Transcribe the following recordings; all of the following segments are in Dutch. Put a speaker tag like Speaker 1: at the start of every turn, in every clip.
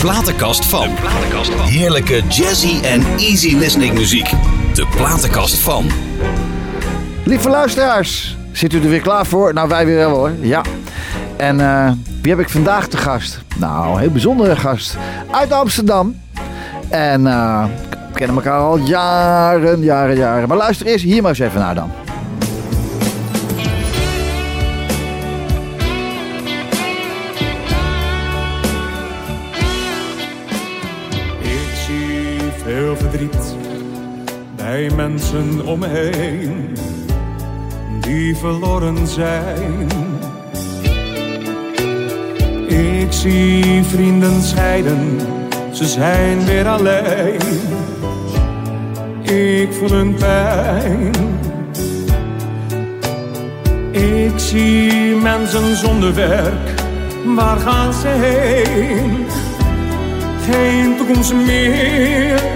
Speaker 1: platenkast van. Heerlijke jazzy en easy listening muziek. De platenkast van.
Speaker 2: Lieve luisteraars, zit u er weer klaar voor? Nou, wij weer wel hoor. Ja. En eh, wie heb ik vandaag te gast? Nou, een heel bijzondere gast. Uit Amsterdam. En eh, we kennen elkaar al jaren, jaren, jaren. Maar luister eerst hier maar eens even naar dan.
Speaker 3: Bij mensen om me heen die verloren zijn. Ik zie vrienden scheiden, ze zijn weer alleen. Ik voel hun pijn. Ik zie mensen zonder werk, waar gaan ze heen? geen toekomst meer.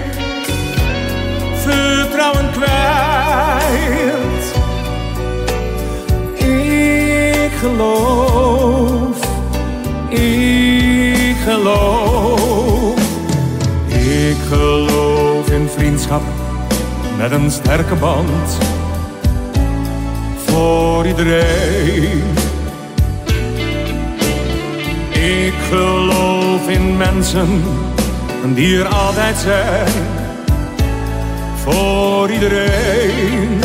Speaker 3: Ik geloof, ik geloof. Ik geloof in vriendschap met een sterke band. Voor iedereen. Ik geloof in mensen die er altijd zijn. Voor iedereen.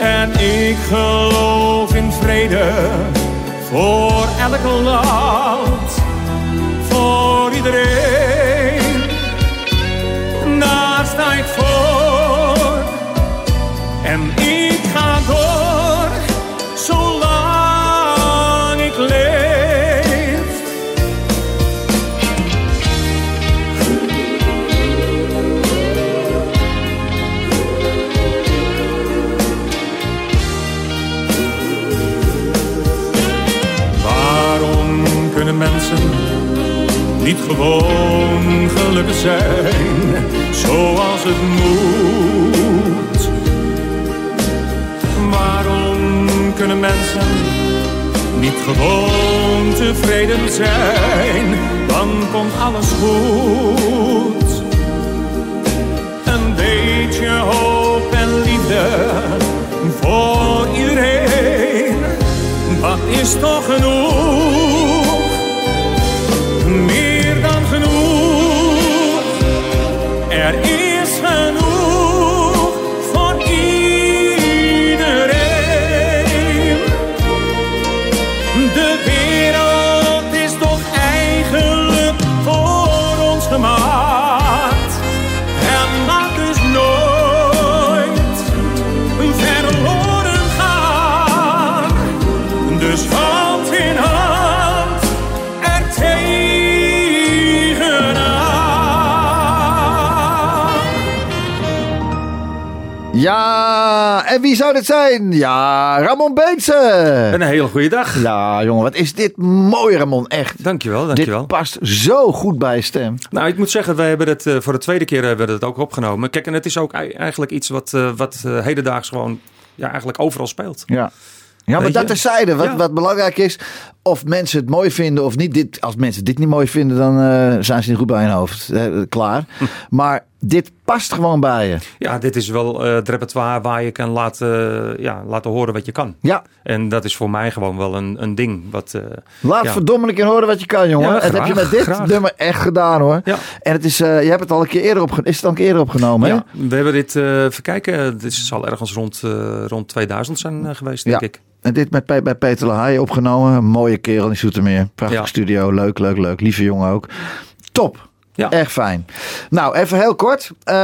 Speaker 3: En ik geloof in vrede voor elk land. Gewoon gelukkig zijn zoals het moet? Waarom kunnen mensen niet gewoon tevreden zijn? Dan komt alles goed. Een beetje hoop en liefde voor iedereen. Dat is toch genoeg? Er is
Speaker 2: wie zou dit zijn? Ja, Ramon Beense.
Speaker 4: Een hele goede dag.
Speaker 2: Ja, jongen, wat is dit mooi, Ramon. Echt.
Speaker 4: Dankjewel, dankjewel.
Speaker 2: Dit past zo goed bij je stem.
Speaker 4: Nou, ik moet zeggen, wij hebben het eh, voor de tweede keer hebben we het ook opgenomen. Kijk, en het is ook ei- eigenlijk iets wat, eh, wat eh, hedendaags gewoon ja, eigenlijk overal speelt.
Speaker 2: Ja. Ja, maar dat terzijde. Wat,
Speaker 4: Ja.
Speaker 2: wat belangrijk is, of mensen het mooi vinden of niet. Dit, als mensen dit niet mooi vinden, dan zijn ze niet goed bij hun hoofd. Klaar.
Speaker 4: Hm.
Speaker 2: Maar dit past gewoon bij je.
Speaker 4: Ja, dit is wel eh, het repertoire waar je kan laten, ja, laten horen wat je kan.
Speaker 2: Ja,
Speaker 4: En dat is voor mij gewoon wel een, een ding. Wat, eh,
Speaker 2: laat
Speaker 4: ja.
Speaker 2: verdomme een keer horen wat je kan, jongen.
Speaker 4: Ja,
Speaker 2: dat heb je met dit
Speaker 4: graag.
Speaker 2: nummer echt gedaan, hoor.
Speaker 4: Ja.
Speaker 2: En het is, eh, je hebt het al een keer eerder opgenomen. Is het al een keer eerder opgenomen, hè?
Speaker 4: Ja, we hebben dit, even kijken, dit zal ergens rond, rond 2000 zijn geweest, denk ik.
Speaker 2: En dit met, bij Peter Lahaaien opgenomen. Een mooie kerel in Zoetermeer. Prachtig studio. Leuk, leuk, leuk. Lieve jongen ook. Top.
Speaker 4: Ja.
Speaker 2: Echt fijn. Nou, even heel kort. Eh,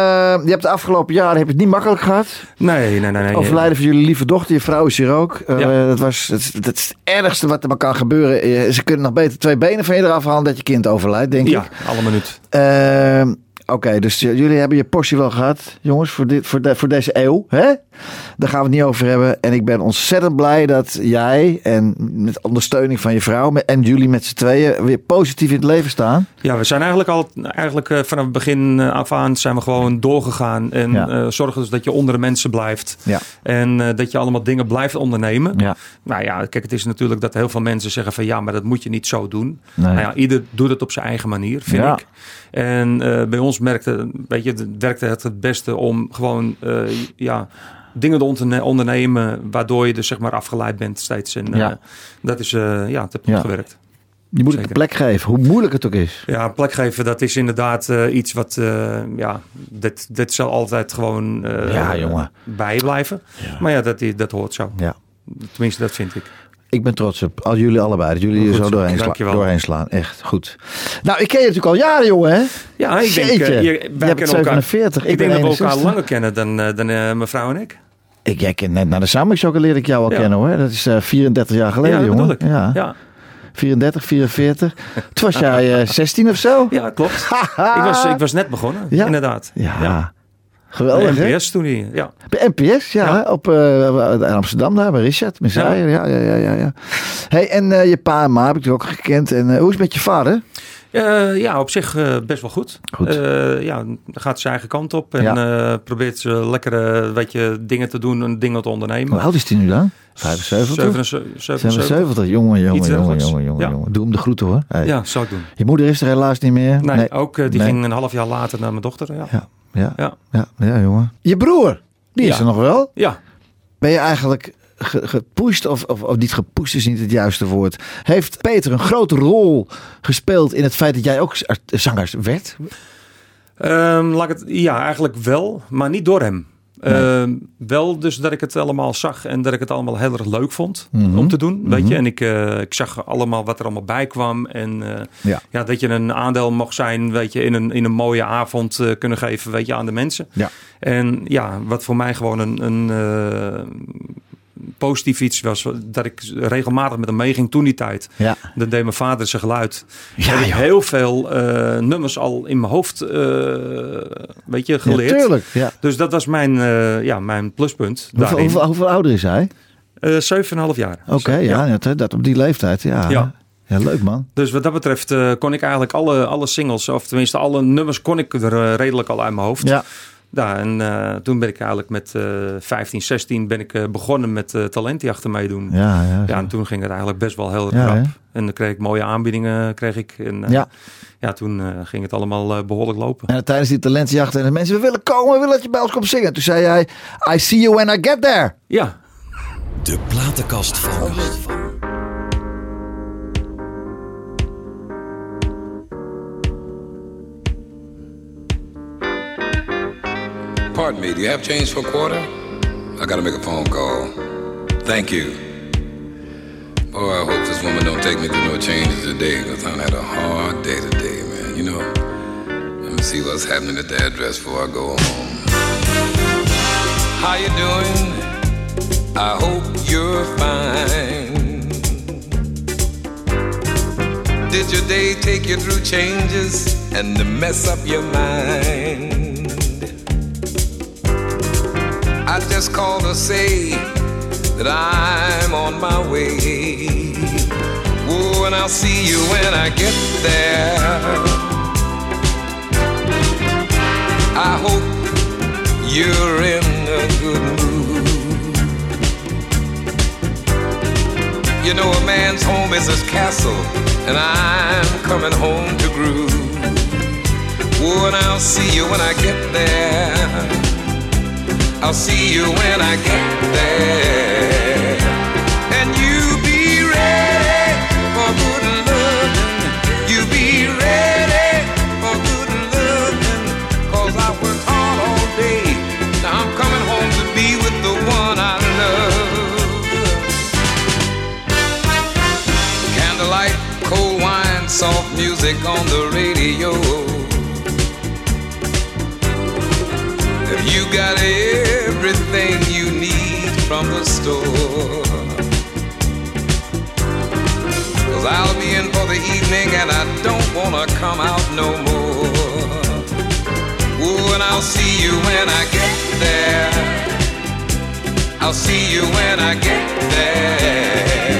Speaker 2: je hebt de afgelopen jaren heb je het niet makkelijk gehad.
Speaker 4: Nee, nee, nee. nee.
Speaker 2: Overlijden van jullie lieve dochter. Je vrouw is hier ook. Eh,
Speaker 4: Ja.
Speaker 2: dat, was, dat, is, dat is het ergste wat er maar kan gebeuren. Eh, Ze kunnen nog beter twee benen van je eraf halen dat je kind overlijdt, denk
Speaker 4: Ja,
Speaker 2: ik.
Speaker 4: alle minuut.
Speaker 2: Eh, Oké, dus jullie hebben je portie wel gehad, jongens, voor, dit, voor, de, voor deze eeuw. Hè? Daar gaan we het niet over hebben. En ik ben ontzettend blij dat jij en met ondersteuning van je vrouw en jullie met z'n tweeën weer positief in het leven staan.
Speaker 4: Ja, we zijn eigenlijk al eigenlijk, eh, vanaf het begin eh, af aan zijn we gewoon doorgegaan. En
Speaker 2: Ja.
Speaker 4: eh, zorgen dus dat je onder de mensen blijft.
Speaker 2: Ja.
Speaker 4: En dat je allemaal dingen blijft ondernemen.
Speaker 2: Ja.
Speaker 4: Nou ja, kijk, het is natuurlijk dat heel veel mensen zeggen van ja, maar dat moet je niet zo doen.
Speaker 2: Nee.
Speaker 4: Nou ja, ieder doet het op zijn eigen manier, vind
Speaker 2: Ja.
Speaker 4: ik. En eh, bij ons merkte, weet je, het werkte het het beste om gewoon eh, ja, dingen te onderne- ondernemen, waardoor je dus zeg maar afgeleid bent steeds. En
Speaker 2: Ja.
Speaker 4: eh, dat is, eh, ja, het heeft goed
Speaker 2: Ja.
Speaker 4: gewerkt.
Speaker 2: Je moet het
Speaker 4: Zeker.
Speaker 2: plek geven, hoe moeilijk het ook is.
Speaker 4: Ja, plek geven, dat is inderdaad iets wat, ja, dit, dit zal altijd gewoon
Speaker 2: Ja, jongen.
Speaker 4: bijblijven. Maar ja, dat, dat hoort zo.
Speaker 2: Ja.
Speaker 4: Tenminste, dat vind ik.
Speaker 2: Ik ben trots op al jullie allebei. Dat jullie er
Speaker 4: Goed
Speaker 2: zo doorheen, sla- doorheen slaan. Echt goed. Nou, ik ken je natuurlijk al jaren, jongen. Hè?
Speaker 4: Ja, ik denk, je-
Speaker 2: Je
Speaker 4: wij
Speaker 2: hebt
Speaker 4: kennen elkaar.
Speaker 2: 47, ik
Speaker 4: Ik, denk dat we elkaar
Speaker 2: 61.
Speaker 4: langer kennen dan, eh, dan eh, mevrouw en ik.
Speaker 2: Ik, jij kent net naar de Summer leerde ik jou al
Speaker 4: Ja.
Speaker 2: kennen hoor. Dat is eh, 34 jaar geleden,
Speaker 4: ja, dat
Speaker 2: jongen. Ja.
Speaker 4: Ja.
Speaker 2: 34, 44. Toen was jij eh, 16 of zo?
Speaker 4: ja, klopt. ik, was, ik was net begonnen, inderdaad.
Speaker 2: Ja. Geweldig,
Speaker 4: Bij
Speaker 2: hè?
Speaker 4: NPS toen hij, ja.
Speaker 2: Bij NPS, ja.
Speaker 4: Ja.
Speaker 2: Op eh, in Amsterdam daar, bij Richard. Messiah. Ja. Ja, ja, ja, ja, Hey, en eh, je pa en ma heb ik ook gekend. En eh, hoe is het met je vader?
Speaker 4: Ja, op zich best wel goed.
Speaker 2: Goed.
Speaker 4: Ja, gaat zijn eigen kant op en
Speaker 2: Ja.
Speaker 4: probeert ze lekkere weet je, dingen te doen en dingen te ondernemen.
Speaker 2: Hoe oud is hij nu dan? 75?
Speaker 4: 77.
Speaker 2: 77. Jongen, jongen, jongen, jongen, jongen,
Speaker 4: Ja.
Speaker 2: jongen. Doe hem de groeten hoor. Hey.
Speaker 4: Ja, zou ik doen.
Speaker 2: Je moeder is er helaas niet meer.
Speaker 4: Nee, ook die
Speaker 2: Nee.
Speaker 4: ging een half jaar later naar mijn dochter. Ja,
Speaker 2: Ja, ja, ja, jongen. Je broer, die is er nog wel.
Speaker 4: ja.
Speaker 2: Ben je eigenlijk ge- gepusht, of, of, of niet gepusht is niet het juiste woord. Heeft Peter een grote rol gespeeld in het feit dat jij ook art- zanger werd?
Speaker 4: Ehm, laat ik het, ja, eigenlijk wel, maar niet door hem. Ehm, wel dus dat ik het allemaal zag en dat ik het allemaal heel erg leuk vond
Speaker 2: Mhm.
Speaker 4: om te doen. Weet je? En ik, eh, ik zag allemaal wat er allemaal bij kwam. En eh,
Speaker 2: Ja.
Speaker 4: ja, dat je een aandeel mocht zijn weet je, in, een, in een mooie avond eh, kunnen geven weet je, aan de mensen.
Speaker 2: Ja.
Speaker 4: En ja, wat voor mij gewoon een, een positief iets was, dat ik regelmatig met hem meeging toen die tijd.
Speaker 2: Ja.
Speaker 4: Dat deed mijn vader zijn geluid.
Speaker 2: Ja,
Speaker 4: heb ik heel veel eh, nummers al in mijn hoofd eh, weet je, geleerd.
Speaker 2: Natuurlijk. Ja.
Speaker 4: dus dat was mijn, eh, ja, mijn pluspunt
Speaker 2: Hoeveel, hoeveel, hoeveel ouder is hij?
Speaker 4: Eh, 7,5 jaar.
Speaker 2: Oké, ja, dat, dat op die leeftijd. Ja.
Speaker 4: Ja.
Speaker 2: ja, leuk man.
Speaker 4: Dus wat dat betreft kon ik eigenlijk alle, alle singles, of tenminste alle nummers, kon ik er redelijk al uit mijn hoofd.
Speaker 2: Ja,
Speaker 4: Ja, en eh, toen ben ik eigenlijk met eh 15, 16 ben ik eh, begonnen met uh, talentjachten meedoen. Ja.
Speaker 2: ja, ja.
Speaker 4: en toen ging het eigenlijk best wel heel
Speaker 2: Ja,
Speaker 4: krap.
Speaker 2: hè?
Speaker 4: En dan kreeg ik mooie aanbiedingen. Kreeg ik. En, eh,
Speaker 2: Ja.
Speaker 4: ja, toen eh, ging het allemaal eh, behoorlijk lopen.
Speaker 2: En tijdens die talentjacht en de mensen, we willen komen, we willen dat je bij ons komt zingen. Toen zei jij, I see you when I get there.
Speaker 4: Ja,
Speaker 1: De platenkast van.
Speaker 5: Pardon me, do you have change for a quarter? I gotta make a phone call. Thank you. Oh, I hope this woman don't take me through no changes today, because I've had a hard day today, man. You know, let me see what's happening at the address before I go home. How you doing? I hope you're fine. Did your day take you through changes and to mess up your mind? I just called to say that I'm on my way. Oh, and I'll see you when I get there. I hope you're in a good mood. You know, a man's home is his castle, and I'm coming home to groove. Oh, and I'll see you when I get there. I'll see you when I get there. And you be ready for good loving. You be ready for good loving. Cause I worked hard all day. Now I'm coming home to be with the one I love. Candlelight, cold wine, soft music on the radio. Have you got everything you need from the store? Cause I'll be in for the evening and I don't wanna come out no more. Oh, and I'll see you when I get there. I'll see you when I get there.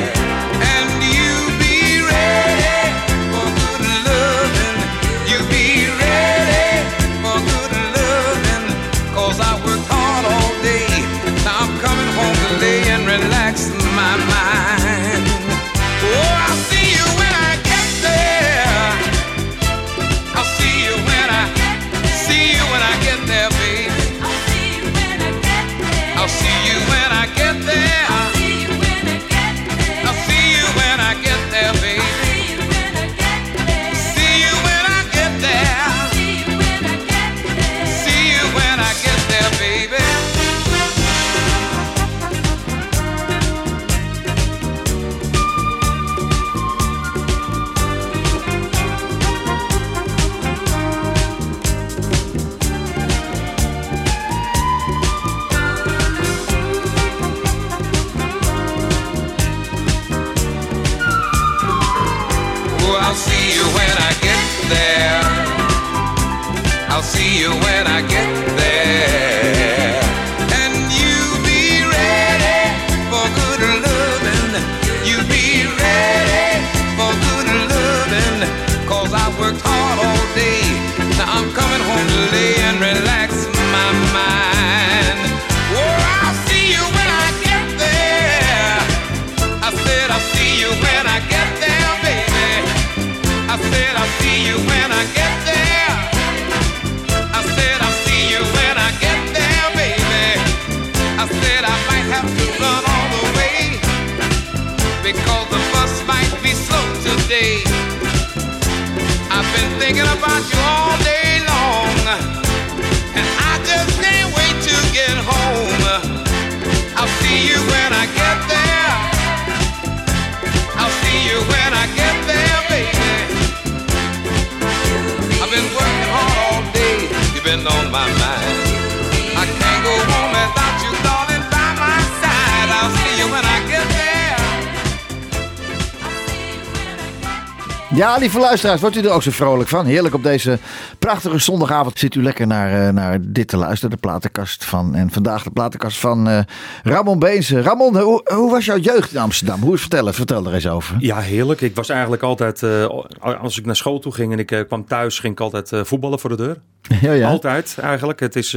Speaker 2: Ja, lieve luisteraars, wordt u er ook zo vrolijk van? Heerlijk op deze prachtige zondagavond zit u lekker naar, eh, naar dit te luisteren. De platenkast van, en vandaag de platenkast van eh, Ramon Beense. Ramon, hoe, hoe was jouw jeugd in Amsterdam? Hoe is vertellen? Vertel er eens over.
Speaker 4: Ja, heerlijk. Ik was eigenlijk altijd, eh, als ik naar school toe ging en ik kwam thuis, ging ik altijd voetballen voor de deur.
Speaker 2: Ja, ja.
Speaker 4: Altijd eigenlijk. Het is,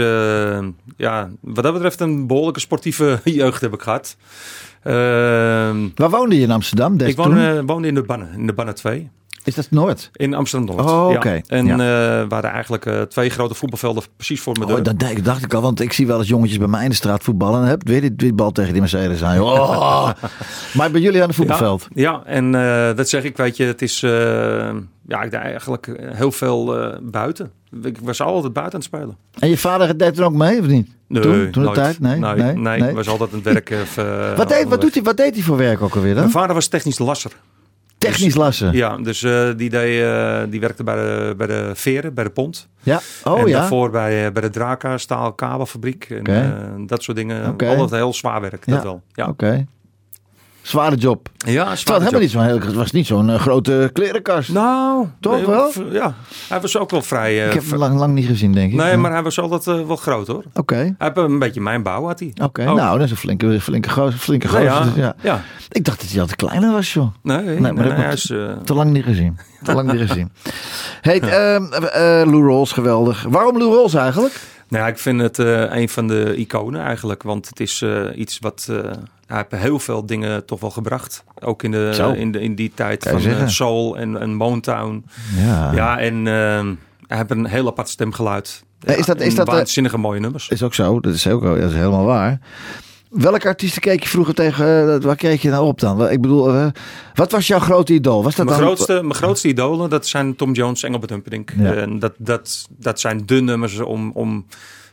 Speaker 4: ja, wat dat betreft een behoorlijke sportieve jeugd heb ik gehad. Ehm,
Speaker 2: Waar woonde je in Amsterdam?
Speaker 4: ik woonde, woonde in de Bannen, in de Bannen 2.
Speaker 2: Is dat Noord?
Speaker 4: In Amsterdam-Noord.
Speaker 2: Oh,
Speaker 4: ja.
Speaker 2: oké.
Speaker 4: En
Speaker 2: Ja.
Speaker 4: eh waren eigenlijk eh, twee grote voetbalvelden precies voor mijn deur.
Speaker 2: Oh, dat dacht- ik al, want ik zie wel eens jongetjes bij mij in de straat voetballen. En heb weer die, die bal tegen die Mercedes aan. Oh. maar bij jullie aan het voetbalveld?
Speaker 4: Ja, ja en eh, dat zeg ik, weet je, het is ja, ik eigenlijk heel veel buiten. Ik was altijd buiten aan het spelen.
Speaker 2: En je vader deed er ook mee, of niet?
Speaker 4: Nee,
Speaker 2: toen, toen de tijd? Nee,
Speaker 4: nee,
Speaker 2: nee,
Speaker 4: nee, was altijd aan het eh,
Speaker 2: Wat, deed, wat, doet hij, wat deed hij voor werk ook alweer dan?
Speaker 4: Mijn vader was technisch lasser.
Speaker 2: Technisch lassen.
Speaker 4: Ja, dus eh, die, deed, eh, die werkte bij de, bij de veren, bij de pont.
Speaker 2: Ja. Oh
Speaker 4: en
Speaker 2: ja.
Speaker 4: daarvoor bij, eh, bij de Draka staal kabelfabriek. En dat soort dingen.
Speaker 2: Oké.
Speaker 4: Altijd heel zwaar werk, dat
Speaker 2: Ja.
Speaker 4: wel. Ja,
Speaker 2: Oké. Zware job.
Speaker 4: ja
Speaker 2: Het was
Speaker 4: zwaar
Speaker 2: helemaal niet zo'n heel, het was niet zo'n eh, grote klerenkast.
Speaker 4: Nou,
Speaker 2: Toch
Speaker 4: nee,
Speaker 2: wel?
Speaker 4: Ja, hij was ook wel vrij... eh,
Speaker 2: ik heb hem lang, lang niet gezien, denk ik.
Speaker 4: nee, maar hij was altijd eh, wel groot hoor.
Speaker 2: Oké.
Speaker 4: Hij heeft een beetje mijn bouw, had hij.
Speaker 2: Oké, nou, dat is een flinke, flinke, gozer, flinke
Speaker 4: Nou
Speaker 2: gozer.
Speaker 4: ja,
Speaker 2: ja.
Speaker 4: ja.
Speaker 2: Ik dacht dat hij altijd kleiner was, joh.
Speaker 4: Nee, nee,
Speaker 2: maar
Speaker 4: nee, hij is... eh,
Speaker 2: Te lang niet gezien. Te lang niet gezien. Hey, ehm, eh, eh, Lou Rawls, geweldig. Waarom Lou Rawls eigenlijk?
Speaker 4: Nou ik vind het een van de iconen eigenlijk. Want het is iets wat... hij heeft heel veel dingen toch wel gebracht. Ook in, de, in, de, in die tijd van eh, soul en, en Motown.
Speaker 2: Ja.
Speaker 4: Ja, en ehm, hij heeft een heel apart stemgeluid.
Speaker 2: Ja, is dat- is dat, eh,
Speaker 4: waanzinnige mooie nummers.
Speaker 2: Is ook zo. Dat is, ook, dat is helemaal waar. Welke artiesten keek je vroeger tegen? eh, waar keek je nou op dan? Ik bedoel, wat was jouw grote idool? Was dat
Speaker 4: Mijn
Speaker 2: dan?
Speaker 4: grootste, mijn grootste idolen, dat zijn Tom Jones, Engelbert Humperdinck.
Speaker 2: Ja.
Speaker 4: En dat, dat, dat zijn de nummers om, om...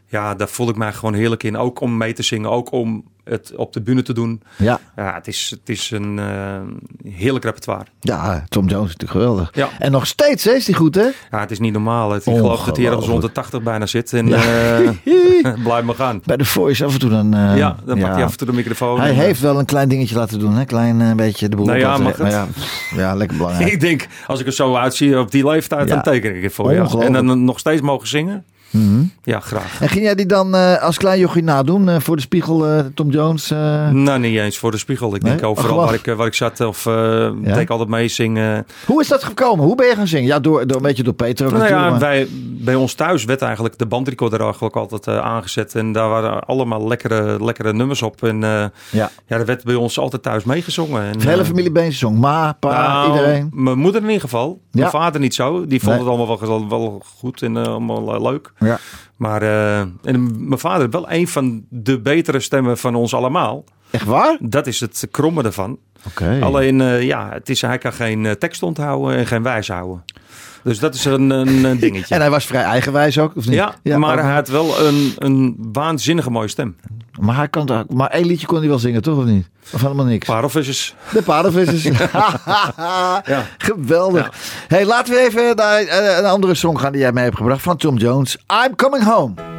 Speaker 4: Ja, daar voel ik mij gewoon heerlijk in. Ook om mee te zingen, ook om het op de bühne te doen.
Speaker 2: Ja,
Speaker 4: Ja, het is, het is een eh, heerlijk repertoire.
Speaker 2: ja, Tom Jones is natuurlijk geweldig.
Speaker 4: Ja.
Speaker 2: En nog steeds hè, is die goed, hè?
Speaker 4: Ja, het is niet normaal. Het, ik geloof dat hij ergens rond de 80 bijna zit. En eh, blijf maar gaan.
Speaker 2: Bij de Voice af en toe dan... eh,
Speaker 4: ja, dan pakt hij af en toe de microfoon.
Speaker 2: Hij
Speaker 4: en,
Speaker 2: heeft wel een klein dingetje laten doen, hè? Klein beetje de boel.
Speaker 4: Nou ja, mag het?
Speaker 2: ja, ja, lekker belangrijk.
Speaker 4: Ik denk, als ik er zo uitzie op die leeftijd,
Speaker 2: Ja.
Speaker 4: dan teken ik het voor. En dan nog steeds mogen zingen. Ja, graag.
Speaker 6: En ging jij die dan eh, als klein jochie nadoen eh, voor de spiegel, eh, Tom Jones?
Speaker 4: Nou, niet eens voor de spiegel. Ik
Speaker 6: Nee?
Speaker 4: denk overal waar ik, waar ik zat of
Speaker 6: Ja?
Speaker 4: deed ik altijd meezingen.
Speaker 6: Hoe is dat gekomen? Hoe ben je gaan zingen? Ja, door, door een beetje door Peter
Speaker 4: Nou
Speaker 6: natuurlijk.
Speaker 4: ja,
Speaker 6: maar-
Speaker 4: wij, bij ons thuis werd eigenlijk de bandrecorder eigenlijk altijd aangezet. En daar waren allemaal lekkere, lekkere nummers op. En
Speaker 6: ja.
Speaker 4: ja, er werd bij ons altijd thuis meegezongen. En,
Speaker 6: De hele familie Beens zong. Ma, pa,
Speaker 4: nou,
Speaker 6: iedereen.
Speaker 4: Mijn moeder in ieder geval. Mijn vader niet zo. Die vond
Speaker 6: Nee.
Speaker 4: het allemaal wel, wel goed en allemaal leuk.
Speaker 6: Ja.
Speaker 4: Maar eh, en mijn vader wel een van de betere stemmen van ons allemaal.
Speaker 6: Echt waar?
Speaker 4: Dat is het kromme ervan.
Speaker 6: Oké.
Speaker 4: Alleen, eh, ja, het is, hij kan geen eh, tekst onthouden en geen wijs houden. Dus dat is een, een, dingetje.
Speaker 6: En hij was vrij eigenwijs ook, of niet?
Speaker 4: ja, maar
Speaker 6: ook.
Speaker 4: hij had wel een, een waanzinnige mooie stem.
Speaker 6: maar, hij kan maar één liedje kon hij wel zingen, toch of niet? Of helemaal niks?
Speaker 4: Parelvissers.
Speaker 6: De paardenvissers. Geweldig. Hey, laten we even naar eh, een andere song gaan die jij mee hebt gebracht van Tom Jones. I'm Coming Home.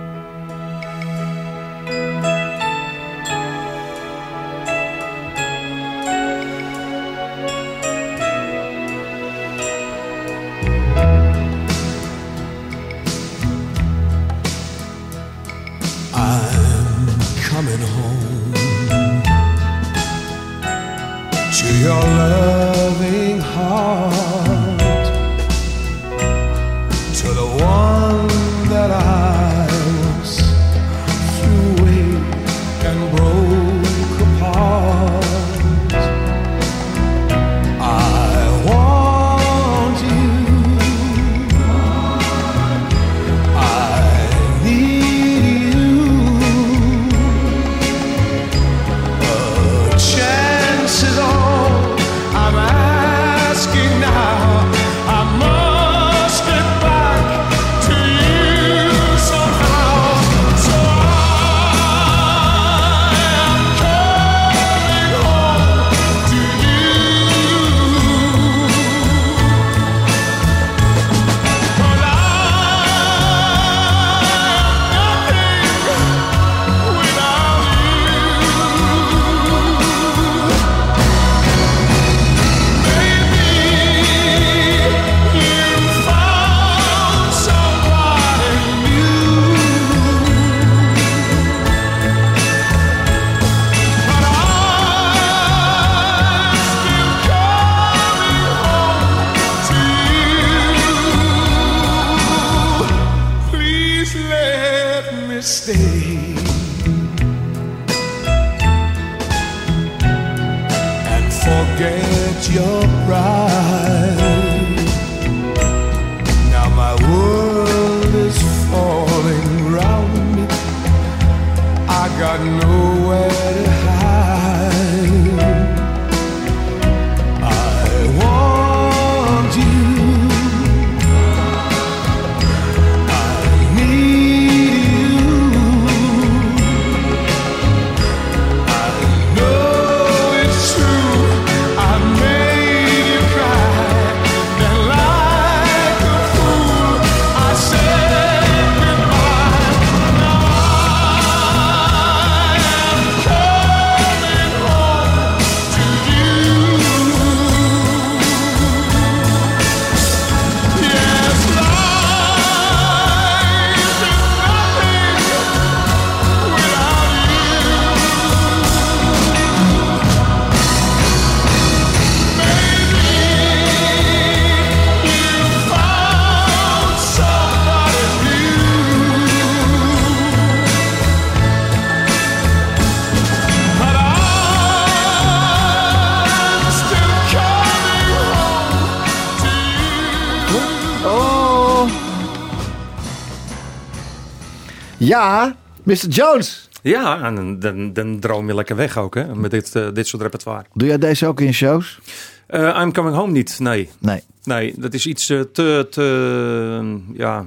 Speaker 6: Ja, Mr. Jones.
Speaker 4: Ja, en dan, dan, droom je lekker weg ook, hè, met dit, eh, dit soort repertoire.
Speaker 6: Doe jij deze ook in shows?
Speaker 4: Eh, I'm Coming Home niet, nee.
Speaker 6: Nee.
Speaker 4: Nee, dat is iets eh, te, te, ja,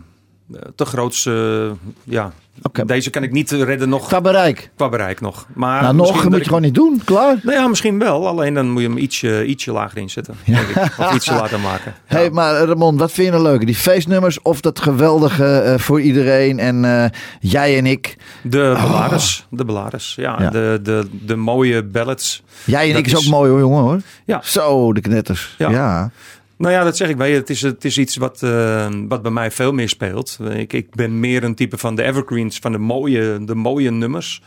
Speaker 4: te groots. ja. Deze kan ik niet redden nog
Speaker 6: Qua bereik.
Speaker 4: qua bereik nog. Maar
Speaker 6: nou, nog moet je
Speaker 4: ik-
Speaker 6: gewoon niet doen. Klaar.
Speaker 4: Nou ja, misschien wel. Alleen dan moet je hem ietsje, ietsje lager inzetten. Denk ik. Of ietsje later maken. Ja.
Speaker 6: Hey, maar Ramon, wat vind je nou leuker? Die feestnummers of dat geweldige eh, voor iedereen en eh, jij en ik?
Speaker 4: De ballades. De ballades. Ja,
Speaker 6: Ja.
Speaker 4: De, de, de mooie ballads.
Speaker 6: Jij en
Speaker 4: Dat
Speaker 6: ik is
Speaker 4: is-
Speaker 6: ook mooi hoor, jongen hoor.
Speaker 4: Ja.
Speaker 6: Zo, de knetters. Ja.
Speaker 4: Nou ja, dat zeg ik bij je. Het is, het is iets wat, eh, wat bij mij veel meer speelt. Ik, ik ben meer een type van de evergreens, van de mooie, de mooie nummers.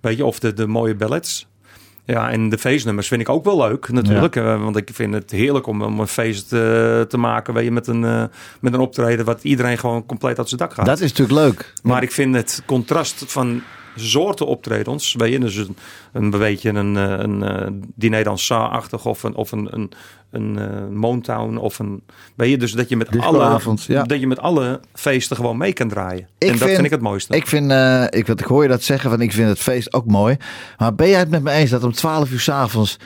Speaker 4: Weet je, of de, de mooie ballads. Ja, en de feestnummers vind ik ook wel leuk natuurlijk. eh, want ik vind het heerlijk om, om een feest eh, te maken weet je, met, een, eh, met een optreden wat iedereen gewoon compleet uit zijn dak gaat.
Speaker 2: Dat is natuurlijk leuk.
Speaker 4: Maar ik vind het contrast van soorten optredens, weet je, dus een, een beetje een, eh, een, eh diner dansant-achtig of een, of een, een, een eh, Motown of een, weet je, dus dat je met alle,
Speaker 2: Discoavond, ja.
Speaker 4: dat je met alle feesten gewoon mee kan draaien.
Speaker 2: Ik
Speaker 4: en dat
Speaker 2: vind-
Speaker 4: ik het mooiste.
Speaker 2: Ik vind, eh, ik, wat ik hoor je dat zeggen, van ik vind het feest ook mooi. Maar ben jij het met me eens dat om 12 uur s'avonds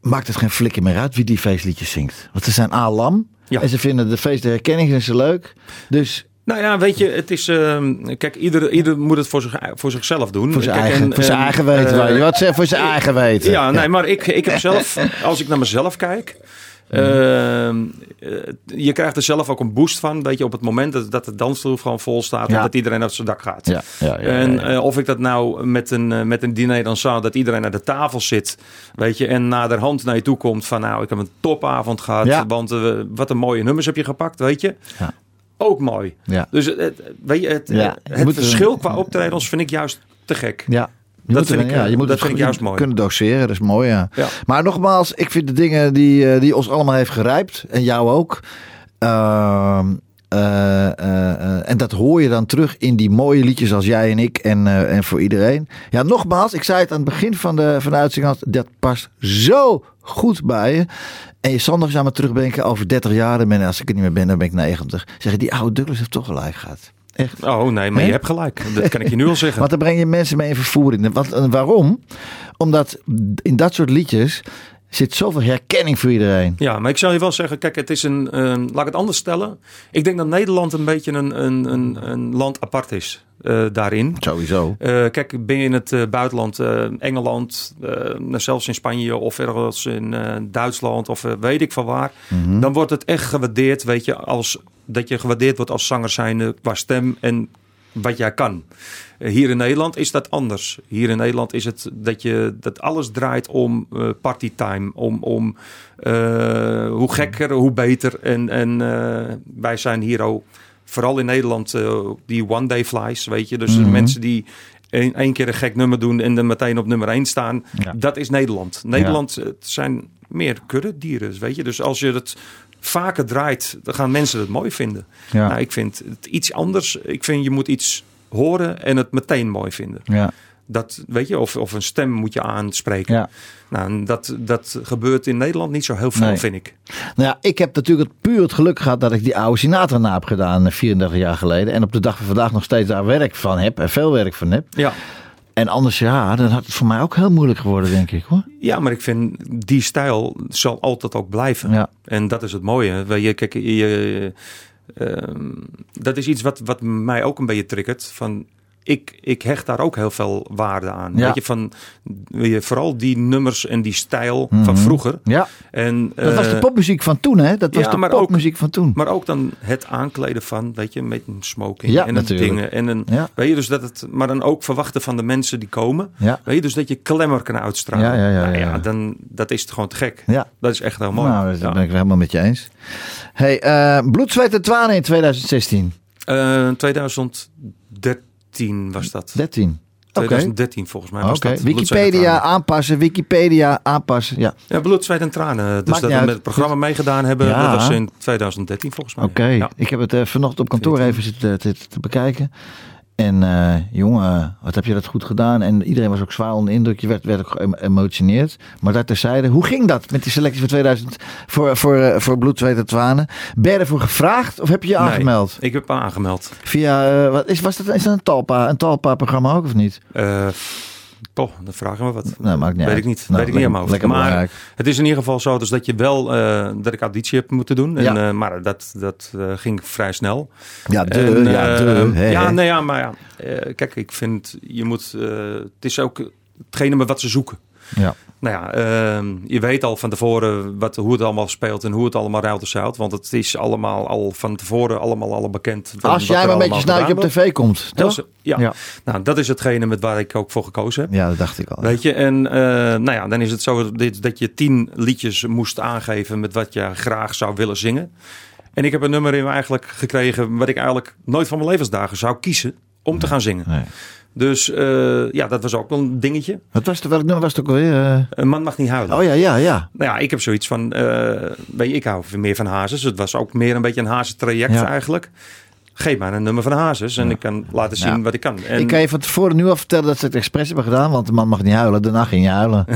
Speaker 2: maakt het geen flikker meer uit wie die feestliedjes zingt? Want ze zijn alam
Speaker 4: Ja.
Speaker 2: en ze vinden de feest de herkenning zijn ze leuk. Dus
Speaker 4: Nou ja, weet je, het is. ehm, kijk, ieder, ieder moet het voor, zich, voor zichzelf doen.
Speaker 2: voor zijn
Speaker 4: Kijk,
Speaker 2: eigen,
Speaker 4: en-
Speaker 2: voor zijn
Speaker 4: en,
Speaker 2: eigen weten.
Speaker 4: eh,
Speaker 2: je wat? Voor zijn eigen weten.
Speaker 4: Ja, nee, maar ik, ik heb zelf, als ik naar mezelf kijk. ehm, eh, je krijgt er zelf ook een boost van, weet je, op het moment dat, dat de dansstoel gewoon vol staat
Speaker 2: Ja.
Speaker 4: en dat iedereen uit zijn dak gaat.
Speaker 2: Ja, ja,
Speaker 4: en eh, of ik dat nou met een, eh, met een diner dan zou, dat iedereen aan de tafel zit, weet je, en naderhand naar je toe komt van, nou, ik heb een topavond gehad,
Speaker 2: Ja.
Speaker 4: want eh, wat een mooie nummers heb je gepakt, weet je. Ook mooi.
Speaker 2: Ja.
Speaker 4: Dus het, weet je, het,
Speaker 2: Ja, je
Speaker 4: het
Speaker 2: er-
Speaker 4: verschil qua optredens vind ik juist te gek.
Speaker 2: Ja. Je
Speaker 4: Dat
Speaker 2: er-
Speaker 4: vind ik,
Speaker 2: ja,
Speaker 4: eh,
Speaker 2: je moet
Speaker 4: dat
Speaker 2: het
Speaker 4: vind ik juist mooi.
Speaker 2: kunnen doseren, dat is mooi. Ja.
Speaker 4: Ja.
Speaker 2: Maar nogmaals, ik vind de dingen die, eh, die ons allemaal heeft gerijpt, en jou ook. ehm, eh, eh, eh, en dat hoor je dan terug in die mooie liedjes als jij en ik en, en voor iedereen. Ja, nogmaals, ik zei het aan het begin van de, van de uitzending, dat past zo goed bij je. En je zal nog eens aan me terugdenken over 30 jaar. En als ik er niet meer ben, dan ben ik 90. Zeg je, die oude Douglas heeft toch gelijk gehad. Echt.
Speaker 4: Oh nee, maar je hebt gelijk. Dat kan ik je nu al zeggen.
Speaker 2: Want dan breng je mensen mee in vervoering. Want, waarom? Omdat in dat soort liedjes zit zoveel herkenning voor iedereen.
Speaker 4: Ja, maar ik zou je wel zeggen, kijk, het is een, laat ik het anders stellen. Ik denk dat Nederland een beetje een, een, een, een land apart is eh, daarin.
Speaker 2: Sowieso.
Speaker 4: Eh, kijk, ben je in het eh, buitenland, Engeland, nou, zelfs in Spanje of ergens in Duitsland of weet ik van waar, dan wordt het echt gewaardeerd, weet je, als dat je gewaardeerd wordt als zanger zijnde qua stem en wat jij kan. Eh, hier in Nederland is dat anders. Hier in Nederland is het dat je dat alles draait om eh partytime, om, om eh, hoe gekker, hoe beter. En, en wij zijn hier ook, vooral in Nederland, die one day flies, weet je. Dus de mensen die één keer een gek nummer doen en dan meteen op nummer 1 staan.
Speaker 2: Ja.
Speaker 4: Dat is Nederland. Nederland het zijn meer kuddedieren, weet je. Dus als je het vaker draait, dan gaan mensen het mooi vinden.
Speaker 2: Ja.
Speaker 4: Nou, ik vind het iets anders. Ik vind je moet iets horen en het meteen mooi vinden.
Speaker 2: Ja.
Speaker 4: Dat weet je, of, of een stem moet je aanspreken.
Speaker 2: Ja.
Speaker 4: Nou, dat, dat gebeurt in Nederland niet zo heel veel,
Speaker 2: Nee.
Speaker 4: vind ik.
Speaker 2: Nou ja, ik heb natuurlijk het puur het geluk gehad dat ik die oude Sinatra na heb gedaan eh, 34 jaar geleden. En op de dag van vandaag nog steeds daar werk van heb. En veel werk van heb.
Speaker 4: Ja.
Speaker 2: En anders ja, dan had het voor mij ook heel moeilijk geworden, denk ik hoor.
Speaker 4: ja, maar ik vind die stijl zal altijd ook blijven.
Speaker 2: Ja.
Speaker 4: En dat is het mooie. Weet je, kijk, je, ehm, dat is iets wat, wat mij ook een beetje triggert. Van, ik, ik hecht daar ook heel veel waarde aan.
Speaker 2: Ja.
Speaker 4: Weet je, van, vooral die nummers en die stijl van vroeger.
Speaker 2: Ja,
Speaker 4: En,
Speaker 2: dat was de
Speaker 4: eh,
Speaker 2: popmuziek van toen hè. Dat was
Speaker 4: ja,
Speaker 2: de
Speaker 4: ook-
Speaker 2: popmuziek van toen.
Speaker 4: Maar ook dan het aankleden van, weet je, met een smoking
Speaker 2: Ja,
Speaker 4: en
Speaker 2: natuurlijk.
Speaker 4: dingen. En een, weet je, dus dat het, maar dan ook verwachten van de mensen die komen.
Speaker 2: Ja.
Speaker 4: Weet je, dus dat je klemmer kan uitstralen.
Speaker 2: Ja, ja, ja,
Speaker 4: Nou
Speaker 2: ja, ja.
Speaker 4: dan, dat is het gewoon te gek.
Speaker 2: Ja.
Speaker 4: Dat is echt heel mooi.
Speaker 2: Nou, dat ben ik helemaal met je eens. Hey, eh bloed, zweet en tranen in 2016.
Speaker 4: Eh, 2013 was dat.
Speaker 2: 13. Oké.
Speaker 4: 2013 volgens mij was dat.
Speaker 2: Wikipedia aanpassen, Wikipedia aanpassen. Ja,
Speaker 4: Ja, bloed, zweet en tranen. Dus dat we met het programma meegedaan hebben,
Speaker 2: Ja.
Speaker 4: dat was in 2013 volgens mij.
Speaker 2: oké.
Speaker 4: Ja.
Speaker 2: Ik heb het eh, vanochtend op kantoor even zitten te, te, te bekijken. En eh, jongen, wat heb je dat goed gedaan? En iedereen was ook zwaar onder de indruk. Je werd, werd ook geëmotioneerd. Maar dat terzijde, hoe ging dat met die selectie van 2000 voor, voor, eh, voor Bloed, Zweet en Tranen? Ben je ervoor gevraagd of heb je je
Speaker 4: Nee,
Speaker 2: aangemeld?
Speaker 4: ik heb me aangemeld.
Speaker 2: Via, eh, wat is, was dat, is dat een Talpa, een Talpa-programma ook of niet?
Speaker 4: Eh Poh, dan vragen we wat.
Speaker 2: Nou, maakt niet
Speaker 4: Weet
Speaker 2: uit.
Speaker 4: ik niet.
Speaker 2: Nou,
Speaker 4: Weet ik niet
Speaker 2: lekker- lekker
Speaker 4: Maar
Speaker 2: belangrijk.
Speaker 4: het is in ieder geval zo dus dat je wel eh, dat ik auditie heb moeten doen. En,
Speaker 2: Ja.
Speaker 4: eh, maar dat, dat eh, ging vrij snel.
Speaker 2: Ja, de,
Speaker 4: En,
Speaker 2: ja, de.
Speaker 4: ja, nee, ja, maar ja. kijk, ik vind je moet. het is ook hetgene met wat ze zoeken.
Speaker 2: Ja.
Speaker 4: Nou ja, ehm, je weet al van tevoren wat, hoe het allemaal speelt en hoe het allemaal ruilt en zout. Want het is allemaal al van tevoren allemaal al bekend.
Speaker 2: Als jij maar een beetje snuitje op tv komt, toch?
Speaker 4: Dat is- Ja.
Speaker 2: Ja.
Speaker 4: nou dat is hetgene met waar ik ook voor gekozen heb.
Speaker 2: Ja, dat dacht ik al.
Speaker 4: Weet je, en eh, nou ja, dan is het zo dit- dat je tien liedjes moest aangeven met wat je graag zou willen zingen. En ik heb een nummer in eigenlijk gekregen wat ik eigenlijk nooit van mijn levensdagen zou kiezen om te gaan zingen.
Speaker 2: Nee.
Speaker 4: Dus eh, ja, dat was ook wel een dingetje.
Speaker 2: Wat was het, welk nummer was het ook alweer? eh?
Speaker 4: Een man mag niet huilen.
Speaker 2: Oh ja, ja, ja.
Speaker 4: Nou ja, ik heb zoiets van, eh, weet je, ik hou meer van Hazes. Het was ook meer een beetje een Hazes traject
Speaker 2: Ja.
Speaker 4: eigenlijk. Geef maar een nummer van Hazes en ik kan laten zien
Speaker 2: Ja.
Speaker 4: wat ik kan. En,
Speaker 2: Ik kan je van tevoren nu al vertellen dat ze het expres hebben gedaan, want de man mag niet huilen. Daarna ging je huilen.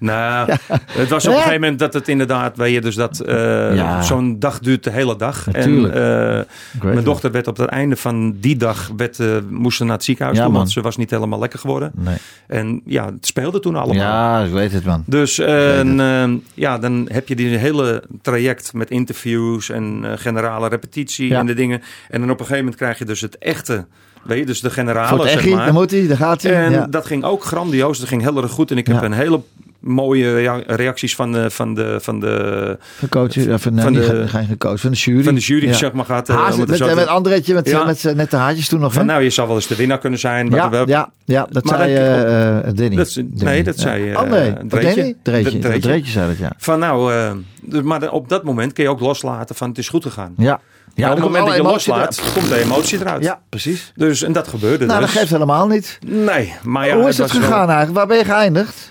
Speaker 4: Nou, het was op een gegeven moment dat het inderdaad, weet je, dus dat eh,
Speaker 2: Ja.
Speaker 4: zo'n dag duurt de hele dag.
Speaker 2: Natuurlijk.
Speaker 4: En eh, mijn dochter werd op het einde van die dag, werd, eh, moest ze naar het ziekenhuis toe,
Speaker 2: man.
Speaker 4: want ze was niet helemaal lekker geworden.
Speaker 2: Nee.
Speaker 4: En ja, het speelde toen allemaal.
Speaker 2: Ja, ik weet het, man.
Speaker 4: Dus eh, en, ja, dan heb je die hele traject met interviews en eh, generale repetitie
Speaker 2: Ja.
Speaker 4: en de dingen. En dan op een gegeven moment krijg je dus het echte, weet je, dus de generale, zeg maar.
Speaker 2: dan moet hij, daar gaat hij.
Speaker 4: En
Speaker 2: ja.
Speaker 4: dat ging ook grandioos. Dat ging heel erg goed. En ik heb
Speaker 2: Ja.
Speaker 4: een hele mooie rea- reacties van de, van de, van de,
Speaker 2: Van coach, of van,
Speaker 4: van
Speaker 2: de, geen gecoach, van de jury.
Speaker 4: van de jury,
Speaker 2: Ja.
Speaker 4: zeg maar, gaat. eh,
Speaker 2: Haas, met, met Andretje, met,
Speaker 4: Ja.
Speaker 2: met, met, de haartjes toen nog.
Speaker 4: van,
Speaker 2: hè?
Speaker 4: nou, je zou wel eens de winnaar kunnen zijn.
Speaker 2: ja,
Speaker 4: we-
Speaker 2: ja, ja, dat
Speaker 4: Maar
Speaker 2: zei
Speaker 4: dat-
Speaker 2: eh eh, Danny.
Speaker 4: dat nee, dat zei,
Speaker 2: Ja.
Speaker 4: eh,
Speaker 2: Oh nee,
Speaker 4: Dreetje.
Speaker 2: Dreetje. Zei dat, ja.
Speaker 4: Van nou, dus- maar dan op dat moment kun je ook loslaten van het is goed gegaan.
Speaker 2: Ja,
Speaker 4: Ja, op het moment dat je loslaat, komt de emotie eruit.
Speaker 2: Ja, precies.
Speaker 4: Dus, en dat gebeurde
Speaker 2: Nou,
Speaker 4: dus.
Speaker 2: dat geeft helemaal niet.
Speaker 4: Nee, maar ja.
Speaker 2: Hoe is het
Speaker 4: wel-
Speaker 2: gegaan eigenlijk? Waar ben je geëindigd?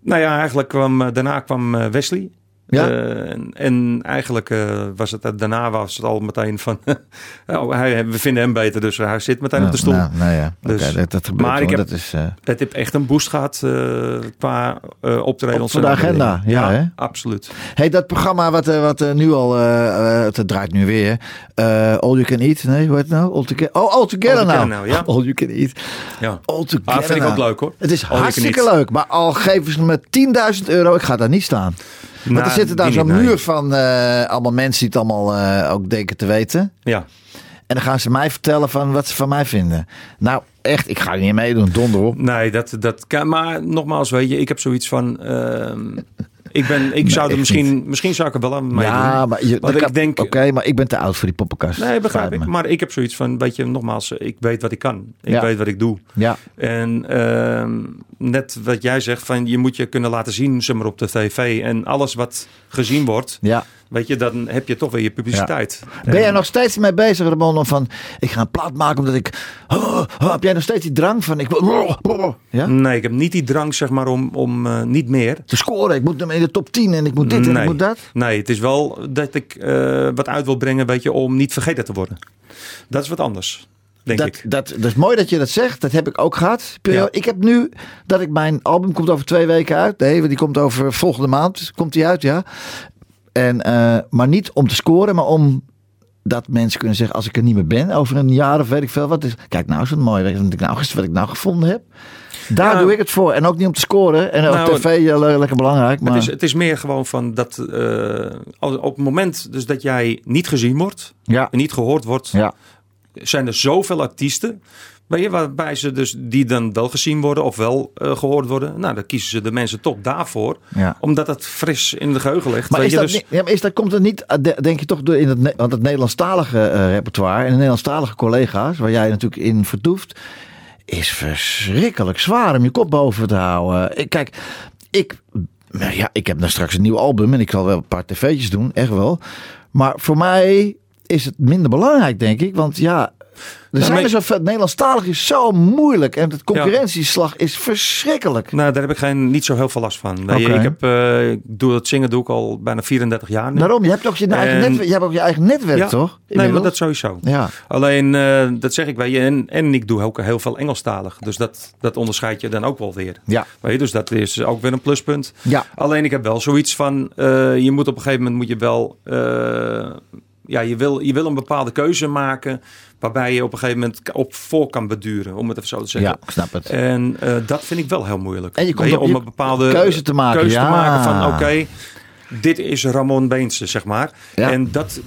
Speaker 4: Nou ja, eigenlijk kwam, eh, daarna kwam eh, Wesley.
Speaker 2: Ja.
Speaker 4: Eh, en, en eigenlijk eh, was het, daarna was het al meteen van, oh, hij, we vinden hem beter, dus hij zit meteen op de stoel.
Speaker 2: Nou, nou ja,
Speaker 4: Dus-
Speaker 2: dat, dat gebeurt
Speaker 4: maar ik heb-
Speaker 2: dat is, eh,
Speaker 4: Het heeft echt een boost gehad eh, qua eh optredens.
Speaker 2: Op de agenda, ja, hè?
Speaker 4: absoluut.
Speaker 2: Hey, dat programma wat, eh, wat eh, nu al, eh, eh, het draait nu weer. eh, all You Can Eat, nee, hoe heet het nou? All oh, All Together
Speaker 4: All
Speaker 2: nou.
Speaker 4: Now, ja.
Speaker 2: All You Can Eat.
Speaker 4: Ja.
Speaker 2: All Together
Speaker 4: Ah, vind ik
Speaker 2: now.
Speaker 4: ook leuk hoor.
Speaker 2: Het is
Speaker 4: All
Speaker 2: hartstikke leuk, maar al geven ze me 10.000 euro, ik ga daar niet staan.
Speaker 4: Nou,
Speaker 2: er zitten daar zo'n
Speaker 4: nee.
Speaker 2: muur van eh, allemaal mensen die het allemaal eh, ook denken te weten.
Speaker 4: Ja.
Speaker 2: En dan gaan ze mij vertellen van wat ze van mij vinden. Nou, echt, ik ga er niet meedoen, donder op.
Speaker 4: Nee, dat, dat kan. Maar nogmaals, weet je, ik heb zoiets van. ehm, ik, ben, ik zou er misschien, misschien zou ik er wel aan meedoen.
Speaker 2: Ja, maar, je,
Speaker 4: ik
Speaker 2: kan-
Speaker 4: denk-
Speaker 2: Oké, maar ik ben te oud voor die poppenkast.
Speaker 4: Nee, begrijp ik.
Speaker 2: me.
Speaker 4: Maar ik heb zoiets van, weet je, nogmaals, ik weet wat ik kan. Ik
Speaker 2: Ja.
Speaker 4: weet wat ik doe.
Speaker 2: Ja,
Speaker 4: En ehm, net wat jij zegt, van je moet je kunnen laten zien, zeg maar, op de tv. En alles wat gezien wordt,
Speaker 2: ja.
Speaker 4: Weet je, dan heb je toch weer je publiciteit.
Speaker 2: Ben jij nog steeds mee bezig, Ramon? om Van, ik ga een plaat maken omdat ik... Oh, oh, heb jij nog steeds die drang van... Ik, wil- ja?
Speaker 4: Nee, ik heb niet die drang, zeg maar, om, om eh, niet meer.
Speaker 2: Te scoren. Ik moet hem in de top 10 en ik moet dit en ik moet dat.
Speaker 4: Nee, het is wel dat ik eh, wat uit wil brengen, weet je, om niet vergeten te worden. Dat is wat anders, denk
Speaker 2: Dat,
Speaker 4: ik.
Speaker 2: dat, dat is mooi dat je dat zegt. Dat heb ik ook gehad.
Speaker 4: Ja.
Speaker 2: Ik heb nu dat ik mijn album komt over twee weken uit. Nee, die komt over volgende maand. Komt die uit, ja. En, eh, maar niet om te scoren, maar om dat mensen kunnen zeggen als ik er niet meer ben over een jaar of weet ik veel wat is. Kijk nou, zo'n mooi weet je wat ik nou, wat ik nou gevonden heb. Daar
Speaker 4: Ja.
Speaker 2: doe ik het voor. En ook niet om te scoren. En
Speaker 4: Nou,
Speaker 2: op tv eh, le- lekker belangrijk. Maar,
Speaker 4: Het, is, het is meer gewoon van dat eh, op het moment dus dat jij niet gezien wordt
Speaker 2: ja,
Speaker 4: en niet gehoord wordt,
Speaker 2: ja,
Speaker 4: zijn er zoveel artiesten. Weet je, waarbij ze dus die dan wel gezien worden of wel eh, gehoord worden. Nou, dan kiezen ze de mensen toch daarvoor.
Speaker 2: ja.
Speaker 4: Omdat het fris in de geheugen ligt.
Speaker 2: Maar, is
Speaker 4: je,
Speaker 2: dat,
Speaker 4: dus,
Speaker 2: niet- ja, maar is dat, komt het niet, eh, de- denk je toch, door in het, want het Nederlandstalige eh, repertoire en de Nederlandstalige collega's, waar jij natuurlijk in vertoeft, is verschrikkelijk zwaar om je kop boven te houden. Ik, kijk, ik, nou ja, ik heb dan straks een nieuw album en ik zal wel een paar tv'tjes doen, echt wel. Maar voor mij is het minder belangrijk, denk ik, want ja...
Speaker 4: Ja,
Speaker 2: zijn er zoveel. Nederlandstalig is zo moeilijk. En het concurrentieslag is verschrikkelijk.
Speaker 4: nou, daar heb ik geen, niet zo heel veel last van.
Speaker 2: Oké.
Speaker 4: ik, heb, eh, ik doe het zingen doe ik al bijna 34 jaar nu.
Speaker 2: Daarom, je hebt ook je eigen,
Speaker 4: En-
Speaker 2: netwerk, je hebt ook je eigen netwerk,
Speaker 4: Ja.
Speaker 2: toch?
Speaker 4: Nee, maar
Speaker 2: Inmiddels?
Speaker 4: dat sowieso.
Speaker 2: Ja.
Speaker 4: Alleen, eh, dat zeg ik bij je. En, en ik doe ook heel veel Engelstalig. Dus dat, dat onderscheid je dan ook wel weer.
Speaker 2: Ja.
Speaker 4: Weet je, dus dat is ook weer een pluspunt.
Speaker 2: Ja.
Speaker 4: Alleen ik heb wel zoiets van, eh, je moet op een gegeven moment moet je wel, ja, je wil, je wil een bepaalde keuze maken waarbij je op een gegeven moment op voor kan beduren, om het even zo te zeggen.
Speaker 2: Ja, ik snap het.
Speaker 4: En eh, dat vind ik wel heel moeilijk.
Speaker 2: En je komt
Speaker 4: Weet
Speaker 2: op
Speaker 4: om
Speaker 2: je
Speaker 4: een bepaalde
Speaker 2: keuze te maken,
Speaker 4: keuze
Speaker 2: ja.
Speaker 4: te maken van, oké, dit is Ramon Beense, zeg maar.
Speaker 2: Ja.
Speaker 4: En dat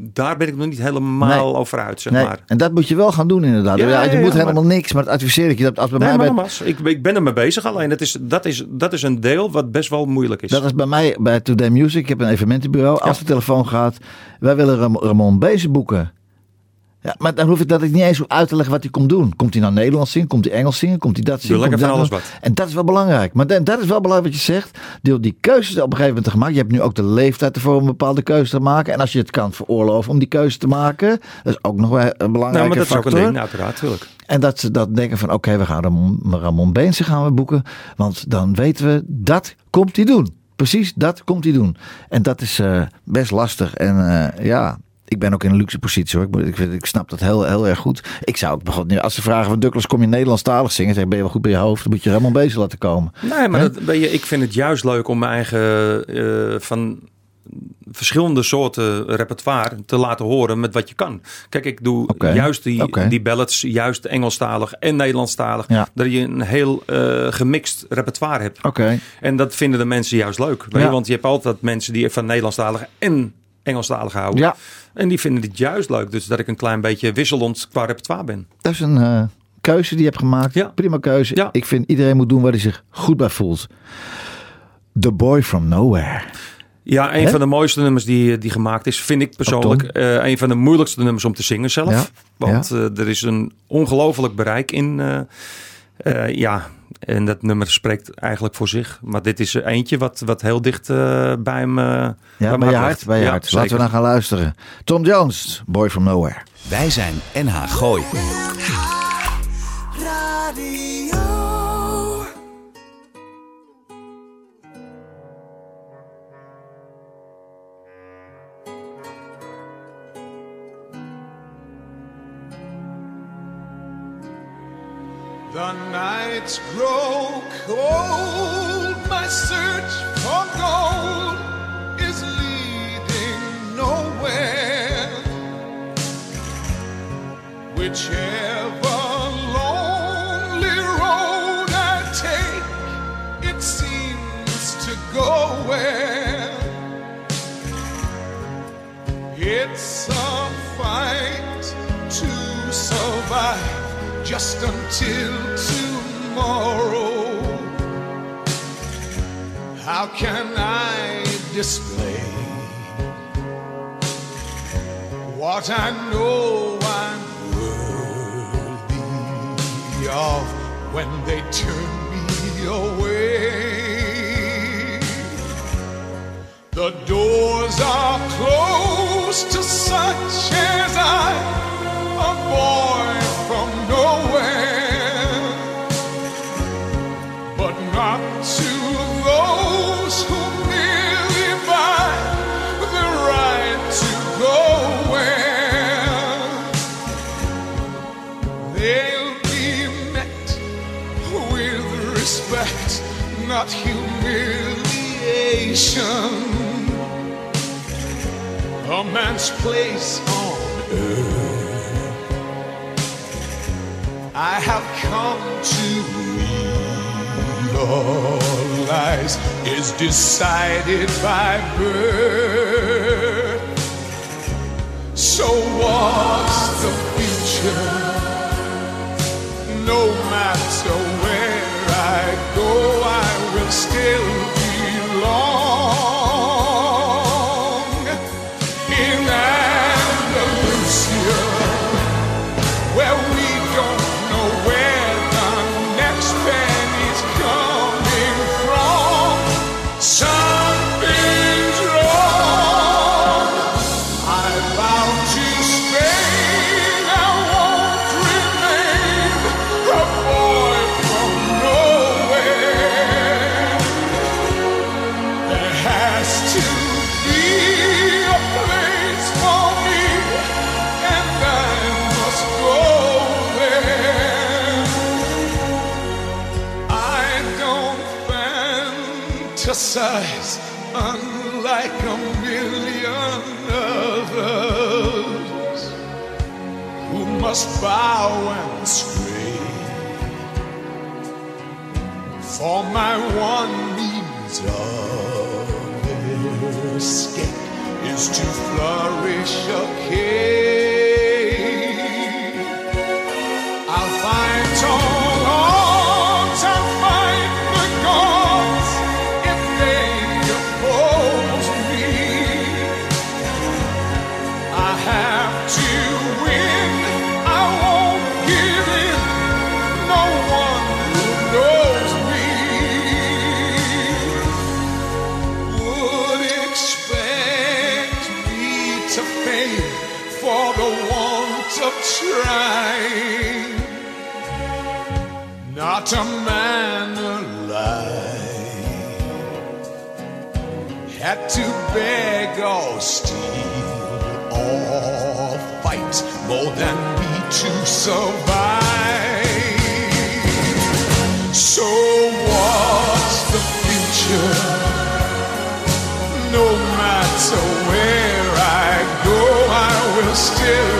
Speaker 4: daar ben ik nog niet helemaal
Speaker 2: Nee.
Speaker 4: over uit, zeg
Speaker 2: Nee,
Speaker 4: maar.
Speaker 2: en dat moet je wel gaan doen inderdaad.
Speaker 4: Ja,
Speaker 2: Ja, je moet
Speaker 4: ja,
Speaker 2: helemaal niks, maar het adviseer ik je. Dat als bij
Speaker 4: Nee,
Speaker 2: mij
Speaker 4: maar ik, ik ben ermee bezig. Alleen dat is, dat, is, dat is een deel wat best wel moeilijk is.
Speaker 2: dat is bij mij bij Today Music. Ik heb een evenementenbureau. Als de telefoon gaat, wij willen Ram- Ramon Bezen boeken. Ja, maar dan hoef ik dat ik niet eens uit te leggen wat hij komt doen. Komt hij nou Nederlands zingen? Komt hij Engels zingen? Komt hij dat zingen?
Speaker 4: lekker van
Speaker 2: dat
Speaker 4: alles
Speaker 2: doen? En dat is wel belangrijk. Maar dat, dat is wel belangrijk wat je zegt. Door die keuzes op een gegeven moment te gemaakt. Je hebt nu ook de leeftijd ervoor om een bepaalde keuze te maken. En als je het kan veroorloven om die keuze te maken. Dat is ook nog wel een
Speaker 4: nou,
Speaker 2: belangrijke
Speaker 4: maar dat is ook
Speaker 2: factor.
Speaker 4: een ding, uiteraard, tuurlijk.
Speaker 2: En dat ze dat denken van oké, we gaan Ramon, Ramon Beense gaan we boeken. Want dan weten we, dat komt hij doen. Precies, dat komt hij doen. En dat is eh, best lastig. En eh, ja, ik ben ook in een luxe positie hoor. Ik, ik, snap dat heel, heel erg goed. Ik zou ook bijvoorbeeld, als ze vragen van Douglas, kom je Nederlandstalig zingen? Zeg, ben je wel goed bij je hoofd? Dan moet je Ramon Beense laten komen.
Speaker 4: Nee, maar dat, weet je, ik vind het juist leuk om mijn eigen eh, van verschillende soorten repertoire te laten horen met wat je kan. Kijk, ik doe juist die, die ballads, juist Engelstalig en Nederlandstalig.
Speaker 2: Ja.
Speaker 4: Dat je een heel eh, gemixt repertoire hebt.
Speaker 2: Oké,
Speaker 4: En dat vinden de mensen juist leuk. Je? Want je hebt altijd mensen die van Nederlandstalig en Engelstalig houden.
Speaker 2: ja,
Speaker 4: En die vinden het juist leuk. Dus dat ik een klein beetje wisselend qua repertoire ben.
Speaker 2: dat is een eh, keuze die je hebt gemaakt.
Speaker 4: Ja.
Speaker 2: Prima keuze.
Speaker 4: Ja.
Speaker 2: Ik vind iedereen moet doen waar hij zich goed bij voelt. The Boy From Nowhere.
Speaker 4: Ja, een van de mooiste nummers die, die gemaakt is, vind ik persoonlijk. Eh een van de moeilijkste nummers om te zingen zelf.
Speaker 2: Ja,
Speaker 4: Want eh, er is een ongelooflijk bereik in. ja, en dat nummer spreekt eigenlijk voor zich. Maar dit is eentje wat, wat heel dicht eh, bij hem. eh,
Speaker 2: Ja,
Speaker 4: bij
Speaker 2: bij
Speaker 4: me
Speaker 2: je hart, bij je
Speaker 4: Ja,
Speaker 2: hart. Laten we dan gaan luisteren. Tom Jones, Boy From Nowhere.
Speaker 1: Wij zijn NH Gooi.
Speaker 6: The nights grow cold. My search for gold is leading nowhere. Whichever lonely road I take, it seems to go where. It's a fight to survive just until tomorrow. How can I display what I know I'm worthy of when they turn me away? The doors are closed to such as I, decided by birth. So what's bow and stray. For my one means of escape is to flourish a I'll Not a man alive had to beg or steal or fight more than me to survive. So what's the future? No matter where I go, I will still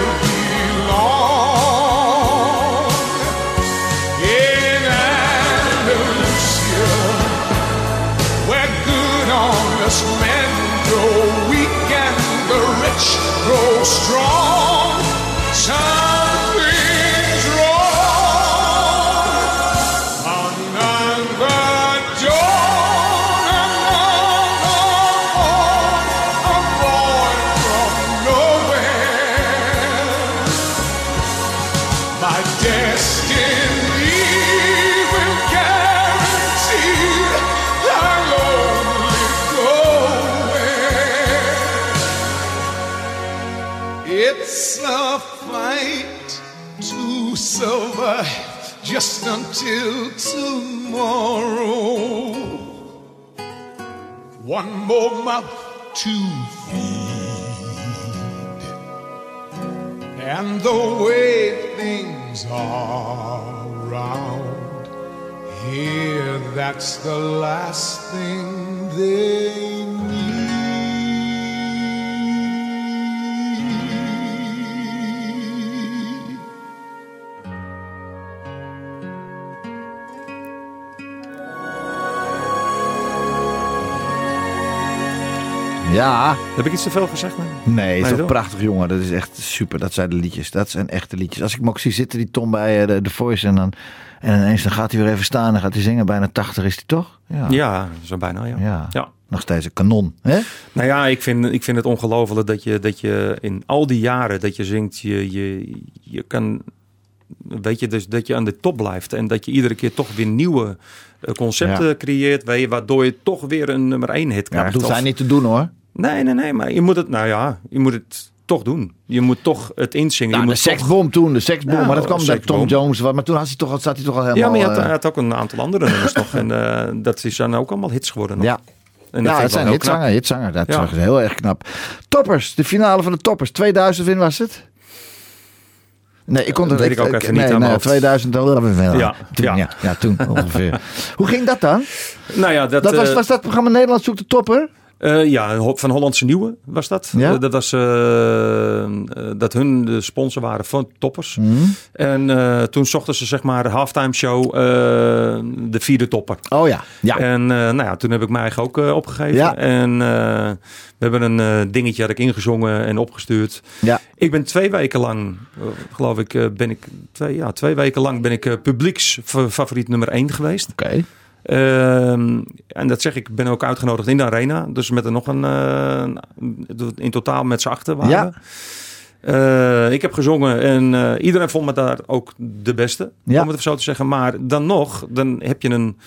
Speaker 6: survive just until tomorrow. One more mouth to feed. And the way things are round here, that's the last thing they
Speaker 2: Ja,
Speaker 4: Heb ik iets te veel gezegd? man?
Speaker 2: nee, is toch
Speaker 4: toch?
Speaker 2: prachtig jongen. Dat is echt super. Dat zijn de liedjes. Dat zijn echte liedjes. Als ik hem ook zie zitten, die Tom bij eh, de, de Voice. En, dan, en ineens dan gaat hij weer even staan. Dan gaat hij zingen. Bijna 80 is hij toch? Ja.
Speaker 4: Ja, zo bijna, ja.
Speaker 2: Ja.
Speaker 4: ja.
Speaker 2: Nog steeds een kanon. Hè?
Speaker 4: Nou ja, ik vind, ik vind het ongelooflijk dat je, dat je in al die jaren dat je zingt, je, je, je kan, weet je, dus dat je aan de top blijft. En dat je iedere keer toch weer nieuwe eh, concepten
Speaker 2: Ja.
Speaker 4: creëert, weet je, waardoor je toch weer een nummer één hit
Speaker 2: Ja,
Speaker 4: krijgt.
Speaker 2: dat hoeft hij niet te doen hoor.
Speaker 4: Nee, nee, nee, maar je moet het, nou ja, je moet het toch doen. Je moet toch het inzingen.
Speaker 2: Nou,
Speaker 4: je
Speaker 2: de
Speaker 4: moet toch-
Speaker 2: seksbom toen, de seksbom.
Speaker 4: Ja,
Speaker 2: maar dat kwam
Speaker 4: seksbom.
Speaker 2: Tom Jones. Maar toen had hij toch, zat hij toch al helemaal...
Speaker 4: Ja, maar je had,
Speaker 2: eh,
Speaker 4: hij had ook een aantal andere nummers nog. En eh, dat is dan ook allemaal hits geworden. nog.
Speaker 2: ja,
Speaker 4: En dat
Speaker 2: ja het zijn hitzanger, hitzanger. Dat
Speaker 4: Ja.
Speaker 2: is heel erg knap. Toppers, de finale van de toppers. 2000 win was het? Nee, ik kon
Speaker 4: Dat
Speaker 2: het
Speaker 4: weet ik ook even niet aan mijn
Speaker 2: nee,
Speaker 4: hoofd.
Speaker 2: 2000 ja,
Speaker 4: Ja,
Speaker 2: ja.
Speaker 4: ja.
Speaker 2: ja, toen ongeveer. Hoe ging dat dan?
Speaker 4: Nou ja, dat,
Speaker 2: Dat was,
Speaker 4: eh,
Speaker 2: was dat programma Nederland zoekt de topper?
Speaker 4: Eh, ja, van Hollandse Nieuwe was dat.
Speaker 2: Ja?
Speaker 4: Eh, dat was eh, dat hun de sponsor waren van Toppers.
Speaker 2: Mhm.
Speaker 4: En toen zochten ze zeg maar de halftime show de vierde topper.
Speaker 2: Oh ja, ja.
Speaker 4: En nou ja, toen heb ik mij eigenlijk ook opgegeven.
Speaker 2: Ja.
Speaker 4: En we hebben een dingetje had ik ingezongen en opgestuurd.
Speaker 2: ja.
Speaker 4: Ik ben twee weken lang, geloof ik, ben ik twee, ja, twee weken lang ben ik eh, publieksfavoriet nummer één geweest.
Speaker 2: Oké.
Speaker 4: Ehm, en dat zeg ik, ik ben ook uitgenodigd in de arena. Dus met er nog een, eh, in totaal met z'n achter waren.
Speaker 2: Ja.
Speaker 4: Eh, ik heb gezongen en eh, iedereen vond me daar ook de beste,
Speaker 2: Ja.
Speaker 4: om het zo te zeggen. Maar dan nog, dan heb je een...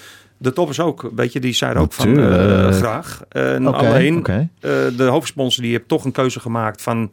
Speaker 4: De toppers ook, weet je, die zeiden ook van eh, graag.
Speaker 2: Oké,
Speaker 4: alleen, eh, de hoofdsponsor die heeft toch een keuze gemaakt van...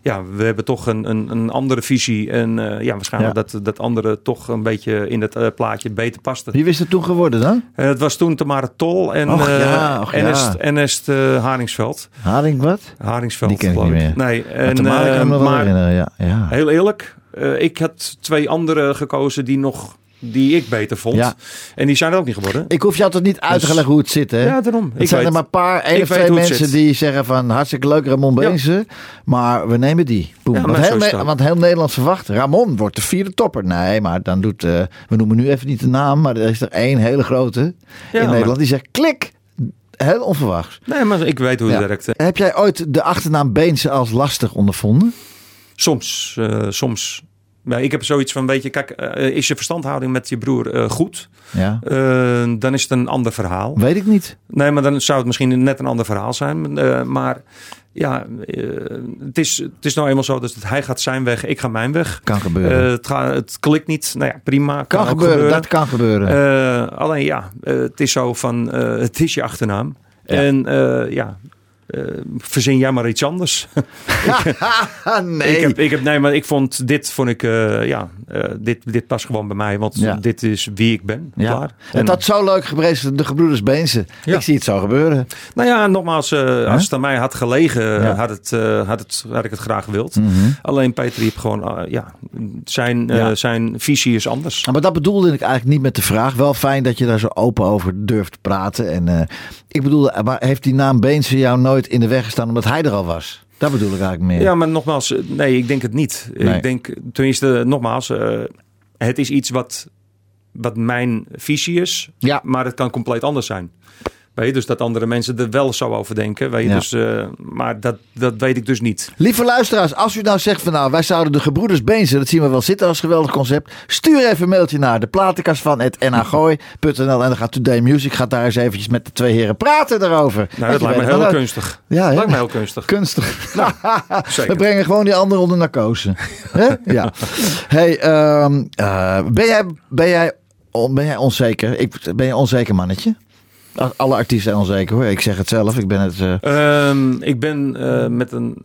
Speaker 4: Ja, we hebben toch een, een, een andere visie. En eh, ja, waarschijnlijk
Speaker 2: Ja.
Speaker 4: dat dat andere toch een beetje in het eh, plaatje beter paste.
Speaker 2: Wie is het toen geworden dan?
Speaker 4: Eh, het was toen Tamara Tol en
Speaker 2: Och,
Speaker 4: eh,
Speaker 2: ja, och, ja.
Speaker 4: Ernest, Ernest eh, Haringsveld.
Speaker 2: Haring wat?
Speaker 4: Haringsveld.
Speaker 2: Die ken ik niet meer.
Speaker 4: Nee,
Speaker 2: En,
Speaker 4: eh, maar
Speaker 2: herinneren. Ja, ja.
Speaker 4: heel eerlijk, eh, ik had twee andere gekozen die nog die ik beter vond.
Speaker 2: Ja.
Speaker 4: En die zijn er ook niet geworden.
Speaker 2: Ik hoef jou toch niet uit te
Speaker 4: Dus-
Speaker 2: leggen hoe het zit, hè?
Speaker 4: ja, daarom.
Speaker 2: Het
Speaker 4: Ik
Speaker 2: zijn
Speaker 4: weet,
Speaker 2: er maar een paar, één of twee mensen die zeggen van hartstikke leuk Ramon Beense, maar we nemen die. Boem.
Speaker 4: Ja,
Speaker 2: want, heel Ne- want heel Nederland verwacht, Ramon wordt de vierde topper. Nee, maar dan doet, eh, we noemen nu even niet de naam, maar er is er één hele grote
Speaker 4: Ja,
Speaker 2: in
Speaker 4: maar-
Speaker 2: Nederland die zegt klik. heel onverwachts.
Speaker 4: Nee, maar ik weet hoe het werkt.
Speaker 2: Heb jij ooit de achternaam Beense als lastig ondervonden?
Speaker 4: Soms, eh, soms. Maar ik heb zoiets van, weet je, kijk, eh, is je verstandhouding met je broer eh, goed?
Speaker 2: Ja.
Speaker 4: Eh, dan is het een ander verhaal.
Speaker 2: Weet ik niet.
Speaker 4: Nee, maar dan zou het misschien net een ander verhaal zijn. Maar ja, het, is, het is nou eenmaal zo dat hij gaat zijn weg, ik ga mijn weg.
Speaker 2: Kan gebeuren.
Speaker 4: Het, het klikt niet. Nou ja, prima. Kan,
Speaker 2: gebeuren, dat kan gebeuren.
Speaker 4: Alleen ja, het is zo van, het is je achternaam.
Speaker 2: Ja.
Speaker 4: En ja, verzin jij maar iets anders.
Speaker 2: nee.
Speaker 4: Ik heb, ik heb, nee, maar ik vond dit, vond ik, eh, ja, eh, dit, dit past gewoon bij mij. Want
Speaker 2: Ja.
Speaker 4: dit is wie ik ben.
Speaker 2: ja.
Speaker 4: Klaar.
Speaker 2: Het had zo leuk geprezen, de gebroeders Beense.
Speaker 4: Ja.
Speaker 2: Ik zie het zo gebeuren.
Speaker 4: Nou ja, nogmaals, eh, als het aan mij had gelegen,
Speaker 2: Ja.
Speaker 4: had, het, eh, had, het, had ik het graag gewild.
Speaker 2: Mhm.
Speaker 4: Alleen Peter heeft gewoon, eh, ja, zijn, eh, zijn visie is anders.
Speaker 2: Maar dat bedoelde ik eigenlijk niet met de vraag. Wel fijn dat je daar zo open over durft te praten. En eh, ik bedoelde, maar heeft die naam Beense jou nooit in de weg gestaan omdat hij er al was? Dat bedoel ik eigenlijk meer.
Speaker 4: Ja, maar nogmaals, eh, nee, ik denk het niet.
Speaker 2: Nee.
Speaker 4: Ik denk, tenminste, nogmaals, eh, het is iets wat, wat mijn visie is,
Speaker 2: Ja.
Speaker 4: maar het kan compleet anders zijn. Weet je, dus dat andere mensen er wel zo over denken. Weet je,
Speaker 2: Ja.
Speaker 4: dus, eh, maar dat, dat weet ik dus niet.
Speaker 2: Lieve luisteraars, als u nou zegt van nou, wij zouden de gebroeders Beense, dat zien we wel zitten als geweldig concept. Stuur even een mailtje naar de platenkast van het nhagooi.nl en dan gaat Today Music gaat daar eens eventjes met de twee heren praten daarover.
Speaker 4: Nou, dat lijkt me heel
Speaker 2: wel,
Speaker 4: kunstig.
Speaker 2: Ja, hè?
Speaker 4: lijkt me heel kunstig.
Speaker 2: Kunstig.
Speaker 4: zeker.
Speaker 2: We brengen gewoon die anderen onder narcose. Ja. Hey, ehm, eh, ben, jij, ben, jij, ben jij onzeker? Ik, ben je onzeker mannetje? Alle artiesten zijn onzeker hoor. Ik zeg het zelf. Ik ben het. eh,
Speaker 4: Ehm, ik ben eh, met een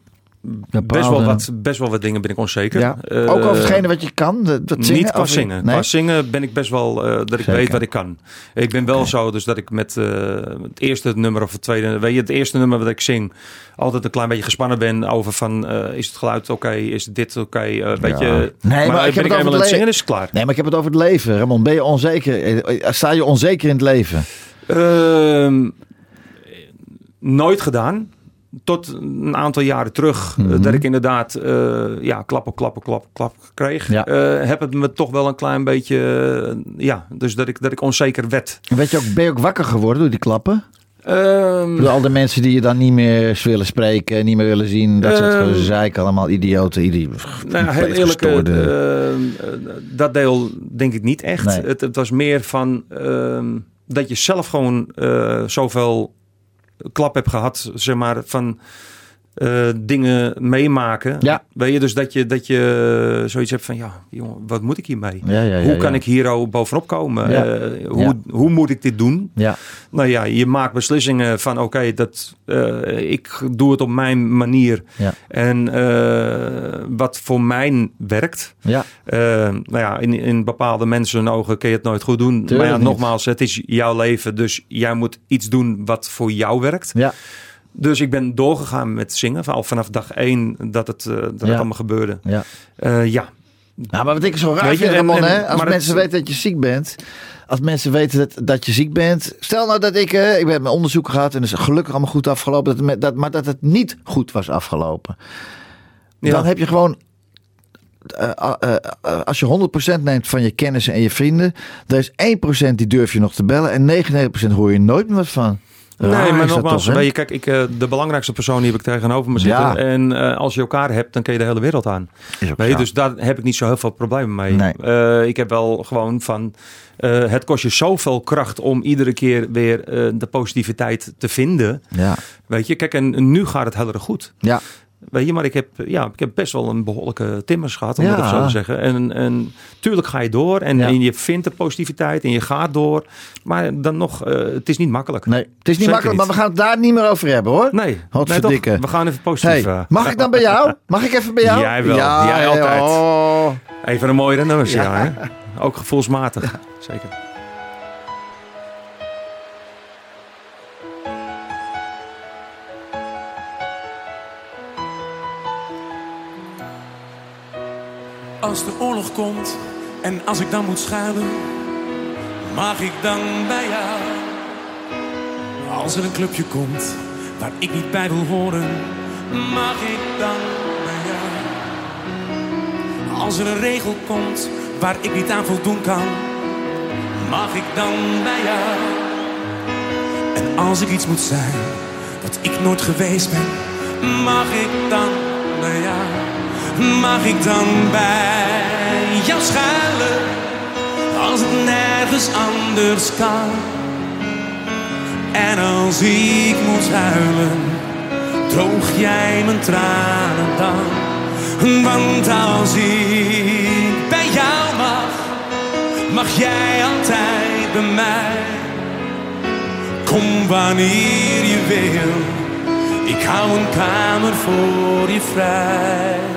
Speaker 4: best wel, wat, best wel wat dingen ben ik onzeker.
Speaker 2: ja.
Speaker 4: Eh,
Speaker 2: Ook over hetgene wat je kan. Dat zingen,
Speaker 4: niet qua
Speaker 2: of-
Speaker 4: zingen.
Speaker 2: Nee?
Speaker 4: Qua zingen ben ik best wel dat ik
Speaker 2: Zeker.
Speaker 4: weet wat ik kan. Ik ben wel zo dus dat ik met het eerste nummer of het tweede, weet je, het eerste nummer wat ik zing, altijd een klein beetje gespannen ben over van is het geluid oké, is dit oké, eh, weet
Speaker 2: Ja.
Speaker 4: je.
Speaker 2: Nee, maar ik heb
Speaker 4: ben
Speaker 2: het
Speaker 4: ik aan zingen, is het klaar.
Speaker 2: Nee, maar ik heb het over het leven. Ramon, ben je onzeker? Sta je onzeker in het leven?
Speaker 4: Ehm, nooit gedaan. Tot een aantal jaren terug. eh,
Speaker 2: Mhm.
Speaker 4: Dat ik inderdaad eh, ja, klap op klap op klap op klap kreeg.
Speaker 2: Ja.
Speaker 4: Eh, heb het me toch wel een klein beetje... ja, dus dat ik, dat ik onzeker werd.
Speaker 2: Weet je ook, ben je ook wakker geworden door die klappen? Door al de mensen die je dan niet meer willen spreken, niet meer willen zien. Dat soort
Speaker 4: Ehm,
Speaker 2: gezeik, allemaal idioten. Idie,
Speaker 4: nou, heel eerlijk, dat deel denk ik niet echt.
Speaker 2: Nee.
Speaker 4: Het, het was meer van dat je zelf gewoon eh, zoveel klap hebt gehad, zeg maar, van eh, dingen meemaken.
Speaker 2: Ja.
Speaker 4: Weet je, dus dat je, dat je zoiets hebt van, ja, jongen, wat moet ik hiermee?
Speaker 2: Ja, ja, ja,
Speaker 4: hoe kan ik hier ook bovenop komen? Eh, hoe, hoe moet ik dit doen?
Speaker 2: Ja,
Speaker 4: Nou ja, je maakt beslissingen van oké, dat eh, ik doe het op mijn manier.
Speaker 2: ja,
Speaker 4: En eh, wat voor mij werkt.
Speaker 2: ja.
Speaker 4: eh, nou ja, in, in bepaalde mensen hun ogen kun je het nooit goed doen.
Speaker 2: Tuurlijk
Speaker 4: maar nogmaals, het is jouw leven. Dus jij moet iets doen wat voor jou werkt.
Speaker 2: ja.
Speaker 4: Dus ik ben doorgegaan met zingen. Al vanaf dag één dat het, eh, dat het allemaal gebeurde.
Speaker 2: ja.
Speaker 4: Eh, ja,
Speaker 2: Nou, maar wat ik zo raar vind, Ramon, hè, als mensen
Speaker 4: het-
Speaker 2: weten dat je ziek bent. Als mensen weten dat, dat je ziek bent. Stel nou dat ik, eh, ik heb mijn onderzoek gehad en het is gelukkig allemaal goed afgelopen. Dat, dat, maar dat het niet goed was afgelopen.
Speaker 4: Ja.
Speaker 2: Dan heb je gewoon, als je 100% neemt van je kennissen en je vrienden. Er is 1% die durf je nog te bellen en 99% hoor je nooit meer wat van.
Speaker 4: Nee,
Speaker 2: is
Speaker 4: maar nogmaals,
Speaker 2: toch,
Speaker 4: weet je, kijk, ik, eh, de belangrijkste persoon die heb ik tegenover me zitten.
Speaker 2: Ja.
Speaker 4: En eh, als je elkaar hebt, dan kun je de hele wereld aan. Weet je, dus daar heb ik niet zo heel veel problemen mee.
Speaker 2: Nee.
Speaker 4: Eh, ik heb wel gewoon van. het kost je zoveel kracht om iedere keer weer de positiviteit te vinden.
Speaker 2: Ja,
Speaker 4: Weet je, kijk, en nu gaat het heel erg goed.
Speaker 2: ja.
Speaker 4: Weet je, maar ik heb, ja, ik heb best wel een behoorlijke timmers gehad, om
Speaker 2: Ja.
Speaker 4: even zo te zeggen. En, en tuurlijk ga je door en,
Speaker 2: Ja.
Speaker 4: en je vindt de positiviteit en je gaat door. Maar dan nog, eh, het is niet makkelijk.
Speaker 2: Nee, het is niet
Speaker 4: Zeker
Speaker 2: makkelijk,
Speaker 4: niet.
Speaker 2: maar we gaan het daar niet meer over hebben hoor.
Speaker 4: Nee, nee
Speaker 2: Godverdikke.
Speaker 4: toch? We gaan even positief.
Speaker 2: Hey,
Speaker 4: eh,
Speaker 2: mag ik dan bij jou? Mag ik even bij jou?
Speaker 4: Jij wel. Jij altijd.
Speaker 2: oh.
Speaker 4: Even een mooie nummers, ja. hè? Ook gevoelsmatig. Zeker.
Speaker 7: Als de oorlog komt en als ik dan moet schuilen, mag ik dan bij jou? Als er een clubje komt waar ik niet bij wil horen, mag ik dan bij jou? Als er een regel komt waar ik niet aan voldoen kan, mag ik dan bij jou? En Als ik iets moet zijn wat ik nooit geweest ben, mag ik dan bij jou? Mag ik dan bij jou schuilen? Als het nergens anders kan. En als ik moet huilen, droog jij mijn tranen dan. Want als ik bij jou mag, mag jij altijd bij mij. Kom wanneer je wil, ik hou een kamer voor je vrij.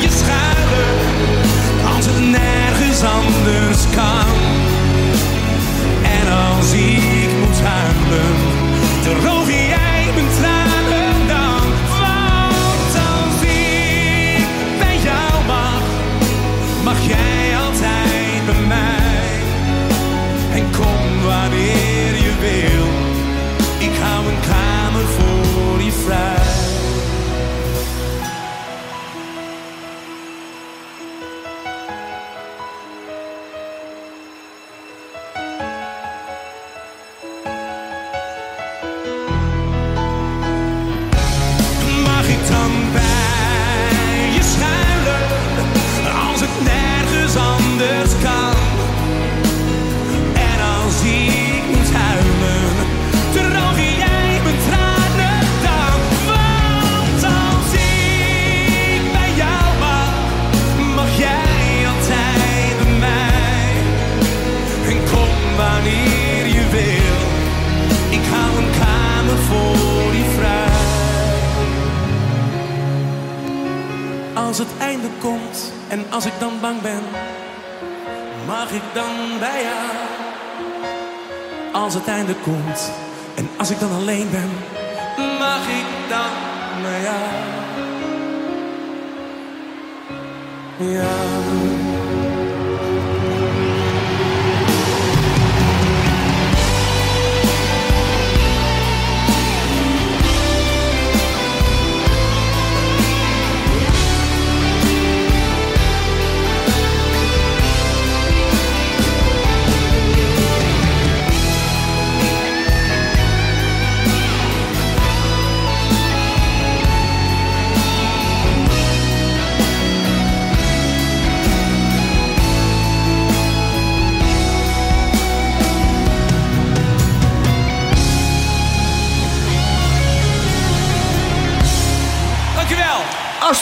Speaker 7: je als het nergens anders kan. En als ik moet huilen, droog jij mijn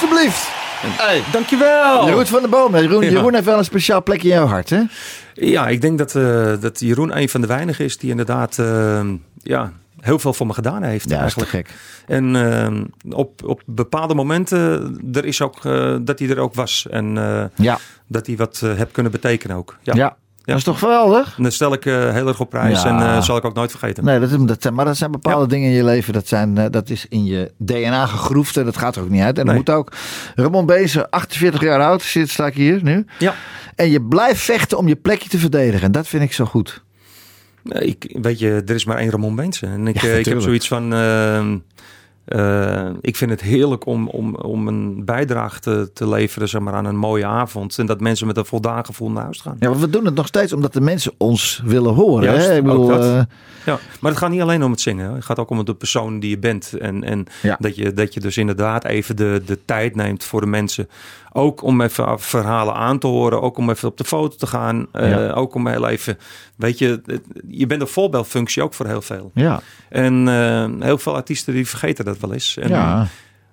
Speaker 2: Alsjeblieft. Hey.
Speaker 4: Dankjewel!
Speaker 2: Jeroen van der Boom. Jeroen,
Speaker 4: Ja.
Speaker 2: Jeroen heeft wel een speciaal plekje in jouw hart, hè?
Speaker 4: Ja, ik denk dat, eh, dat Jeroen een van de weinigen is die inderdaad eh, ja, heel veel voor me gedaan heeft.
Speaker 2: Ja, dat is te
Speaker 4: eigenlijk.
Speaker 2: gek.
Speaker 4: En eh, op, op bepaalde momenten er is ook, eh, dat hij er ook was. En eh,
Speaker 2: Ja.
Speaker 4: dat hij wat eh, heb kunnen betekenen ook. Ja.
Speaker 2: Ja. Dat is toch geweldig?
Speaker 4: En dat stel ik eh, heel erg op prijs en eh, zal ik ook nooit vergeten.
Speaker 2: Nee, dat, is- dat, zijn- maar dat zijn bepaalde dingen in je leven. Dat, zijn, eh, dat is in je DNA gegroefd en dat gaat er ook niet uit. En dat
Speaker 4: Nee.
Speaker 2: moet ook. Ramon Bezen, 48 jaar oud, zit, sta ik hier nu.
Speaker 4: Ja.
Speaker 2: En je blijft vechten om je plekje te verdedigen. En dat vind ik zo goed.
Speaker 4: Ik, weet je, er is maar één Ramon Beense. En ik,
Speaker 2: Ja,
Speaker 4: ik heb zoiets van... eh, ik vind het heerlijk om, om, om een bijdrage te, te leveren zeg maar, aan een mooie avond. En dat mensen met een voldaan gevoel naar huis gaan.
Speaker 2: Ja, want we doen het nog steeds omdat de mensen ons willen horen.
Speaker 4: Juist,
Speaker 2: hè? Ik bedoel, eh,
Speaker 4: Ja, maar het gaat niet alleen om het zingen. hè. Het gaat ook om de persoon die je bent. En, en
Speaker 2: Ja.
Speaker 4: dat, je, dat je dus inderdaad even de, de tijd neemt voor de mensen. Ook om even verhalen aan te horen. Ook om even op de foto te gaan.
Speaker 2: Ja.
Speaker 4: Ook om heel even... Weet je, je bent een voorbeeldfunctie ook voor heel veel.
Speaker 2: ja.
Speaker 4: En eh, heel veel artiesten die vergeten dat wel eens. En
Speaker 2: ja.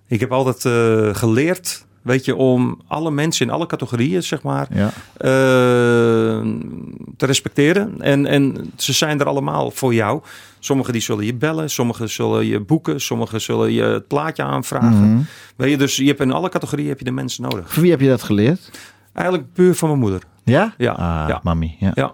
Speaker 4: Ik heb altijd eh, geleerd, weet je, om alle mensen in alle categorieën, zeg maar,
Speaker 2: ja.
Speaker 4: te respecteren. En, en ze zijn er allemaal voor jou. Sommigen die zullen je bellen, sommigen zullen je boeken, sommigen zullen je het plaatje aanvragen.
Speaker 2: Mhm.
Speaker 4: Weet je, dus je hebt in alle categorieën heb je de mensen nodig.
Speaker 2: Van wie heb je dat geleerd?
Speaker 4: Eigenlijk puur van mijn moeder.
Speaker 2: Ja?
Speaker 4: Ja,
Speaker 2: Ah,
Speaker 4: ja.
Speaker 2: mami. Ja.
Speaker 4: Ja.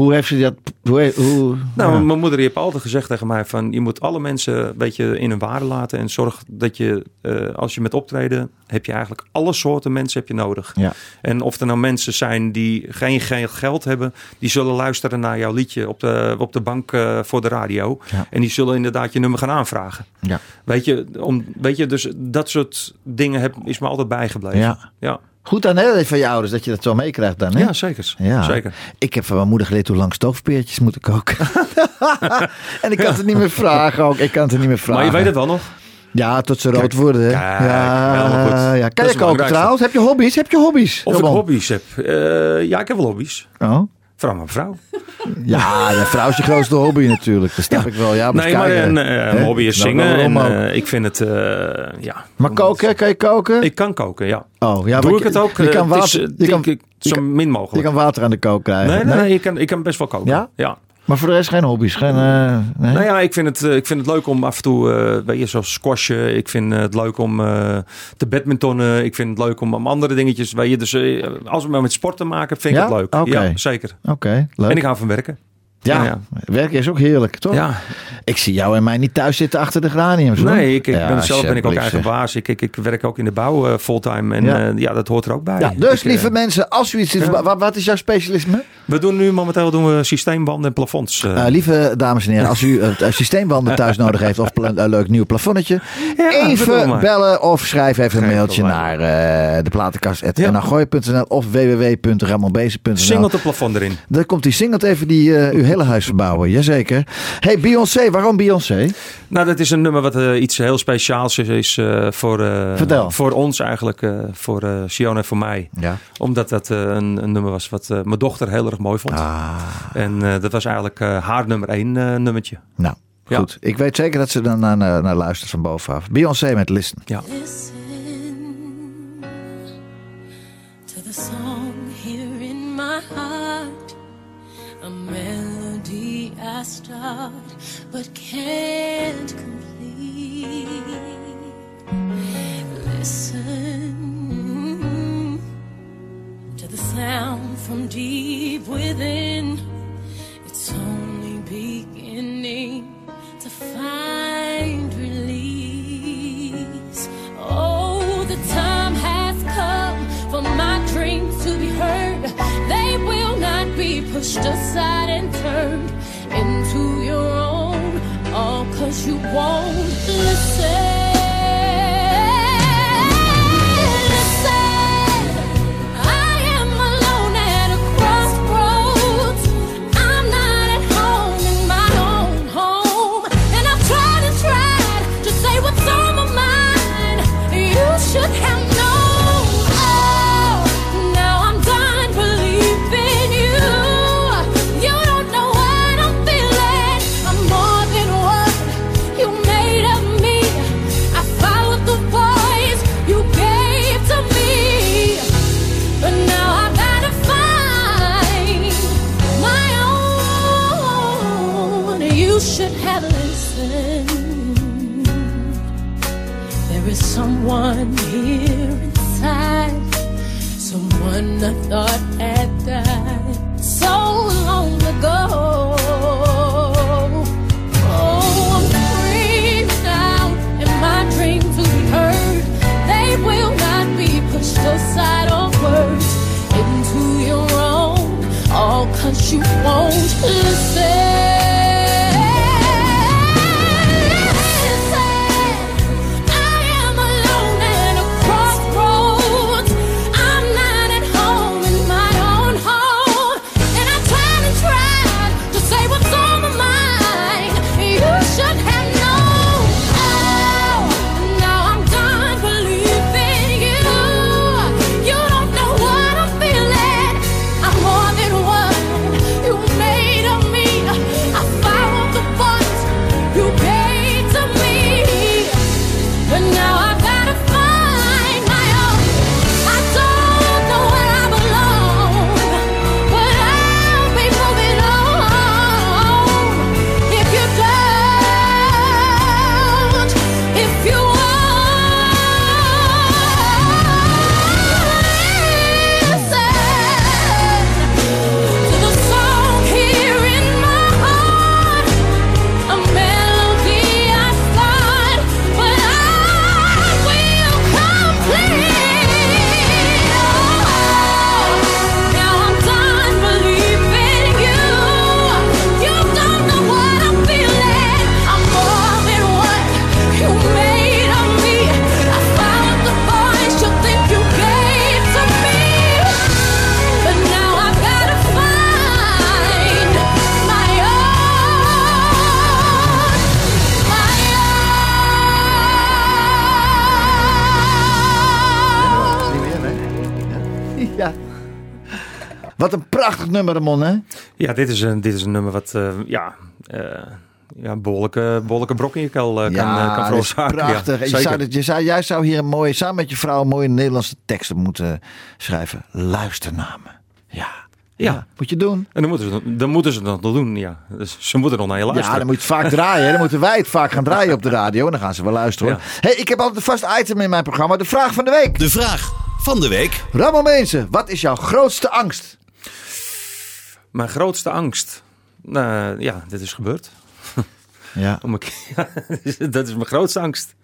Speaker 2: Hoe heeft ze dat... Hoe, hoe,
Speaker 4: Nou,
Speaker 2: ja.
Speaker 4: mijn moeder heeft altijd gezegd tegen mij van je moet alle mensen een beetje in hun waarde laten en zorg dat je eh, als je met optreden heb je eigenlijk alle soorten mensen heb je nodig.
Speaker 2: Ja.
Speaker 4: En of er nou mensen zijn die geen, geen geld hebben, die zullen luisteren naar jouw liedje op de, op de bank eh, voor de radio.
Speaker 2: Ja.
Speaker 4: En die zullen inderdaad je nummer gaan aanvragen.
Speaker 2: Ja.
Speaker 4: Weet je, om, weet je, dus dat soort dingen heb, is me altijd bijgebleven.
Speaker 2: Ja. Goed aan hè, van je ouders dat je dat zo meekrijgt dan, hè?
Speaker 4: Ja, zeker.
Speaker 2: Ja.
Speaker 4: zeker.
Speaker 2: Ik heb van mijn moeder geleerd hoe lang stoofpeertjes moeten koken. en ik kan het niet meer vragen ook. Ik kan het niet meer vragen.
Speaker 4: Maar je weet het wel nog.
Speaker 2: Ja, tot ze rood
Speaker 4: Kijk,
Speaker 2: worden.
Speaker 4: kijk,
Speaker 2: ja,
Speaker 4: goed.
Speaker 2: Ja. Kan je koken trouwens? Heb je hobby's? Heb je hobby's?
Speaker 4: Of ik hobby's heb. Eh, ja, ik heb wel hobby's.
Speaker 2: Oh.
Speaker 4: Vooral mijn vrouw.
Speaker 2: Ja, de vrouw is je grootste hobby natuurlijk. Dat snap ik wel. Ja,
Speaker 4: Nee, maar een, eh, een hobby is
Speaker 2: Nou,
Speaker 4: zingen. En, eh, ik vind het, eh, ja.
Speaker 2: maar koken, kan je koken?
Speaker 4: Ik kan koken, ja.
Speaker 2: oh, ja,
Speaker 4: Doe ik het ook?
Speaker 2: Je
Speaker 4: eh,
Speaker 2: kan
Speaker 4: is,
Speaker 2: water, je kan,
Speaker 4: ik, zo
Speaker 2: je
Speaker 4: min
Speaker 2: je
Speaker 4: mogelijk.
Speaker 2: kan water aan de kook krijgen.
Speaker 4: nee, nee, nee, ik kan, ik kan best wel koken.
Speaker 2: Ja?
Speaker 4: ja.
Speaker 2: Maar voor de rest geen hobby's. Geen, eh, nee?
Speaker 4: Nou ja, ik vind, het, eh, ik vind het leuk om af en toe, weet je, zoals squashen. Ik vind het leuk om te badmintonnen. Ik vind het leuk om, om andere dingetjes. Weet je, dus als we maar met sport te maken, vind ik
Speaker 2: Ja?
Speaker 4: het leuk.
Speaker 2: Oké.
Speaker 4: Ja, zeker.
Speaker 2: Oké, leuk.
Speaker 4: En ik hou van werken.
Speaker 2: Ja,
Speaker 4: ja.
Speaker 2: werken is ook heerlijk, toch?
Speaker 4: Ja,
Speaker 2: Ik zie jou en mij niet thuis zitten achter de graniums. hoor.
Speaker 4: nee, ik, ik
Speaker 2: Ja,
Speaker 4: ben, zelf ben ik ook eigen baas. Ik, ik, ik werk ook in de bouw eh, fulltime. En
Speaker 2: Ja.
Speaker 4: ja. ja, dat hoort er ook bij.
Speaker 2: Dus
Speaker 4: eh,
Speaker 2: lieve mensen, als u iets... Wat, wat is jouw specialisme?
Speaker 4: We doen nu momenteel doen we systeembanden en plafonds. eh.
Speaker 2: Eh, lieve dames en heren, als u systeembanden thuis nodig heeft of een leuk nieuw plafonnetje, even bellen of schrijf even een mailtje naar de platenkast.nl of www.ramonbezen.nl.
Speaker 4: Singelt het plafond erin.
Speaker 2: Dan komt die singelt even die hele huis verbouwen, jazeker. Hey Beyoncé, waarom Beyoncé?
Speaker 4: Nou, dat is een nummer wat uh, iets heel speciaals is, is uh, voor, uh,
Speaker 2: Vertel.
Speaker 4: voor ons eigenlijk, uh, voor uh, Sion en voor mij.
Speaker 2: Ja.
Speaker 4: Omdat dat uh, een, een nummer was wat uh, mijn dochter heel erg mooi vond.
Speaker 2: Ah.
Speaker 4: En uh, dat was eigenlijk uh, haar nummer één uh, nummertje.
Speaker 2: Nou, ja. goed. Ik weet zeker dat ze dan naar, naar, naar luistert van bovenaf. Beyoncé met Listen.
Speaker 4: Ja.
Speaker 8: Listen but can't complete. Listen to the sound from deep within. It's only beginning to find release. Oh, the time has come for my dreams to be heard. They will not be pushed aside and turned cause you won't listen. Cause you won't listen.
Speaker 2: Prachtig nummer, Ramon, hè?
Speaker 4: Ja, dit is een, dit is een nummer wat eh, ja, eh ja, behoorlijke, behoorlijke brok in je kel eh, kan, kan
Speaker 2: dat is
Speaker 4: veroorzaken.
Speaker 2: prachtig.
Speaker 4: Ja,
Speaker 2: je
Speaker 4: zeker.
Speaker 2: zou, dat- je zou, jij zou hier een mooie, samen met je vrouw, een mooie Nederlandse teksten moeten schrijven. Luisternamen. Ja.
Speaker 4: Ja.
Speaker 2: Moet je doen.
Speaker 4: En dan moeten ze, dan moeten ze dat nog doen, ja. Dus ze moeten nog naar je luisteren.
Speaker 2: Ja, dan moet je het vaak draaien. hè. Dan moeten wij het vaak gaan draaien op de radio. En dan gaan ze wel luisteren. hoor. Hey, ik heb altijd een vast item in mijn programma. De vraag van de week.
Speaker 1: De vraag van de week.
Speaker 2: Ramon Mensen, wat is jouw grootste angst?
Speaker 4: Mijn grootste angst. Nou, ja, dit is gebeurd.
Speaker 2: Ja.
Speaker 4: Om een- ja, dat is mijn grootste angst.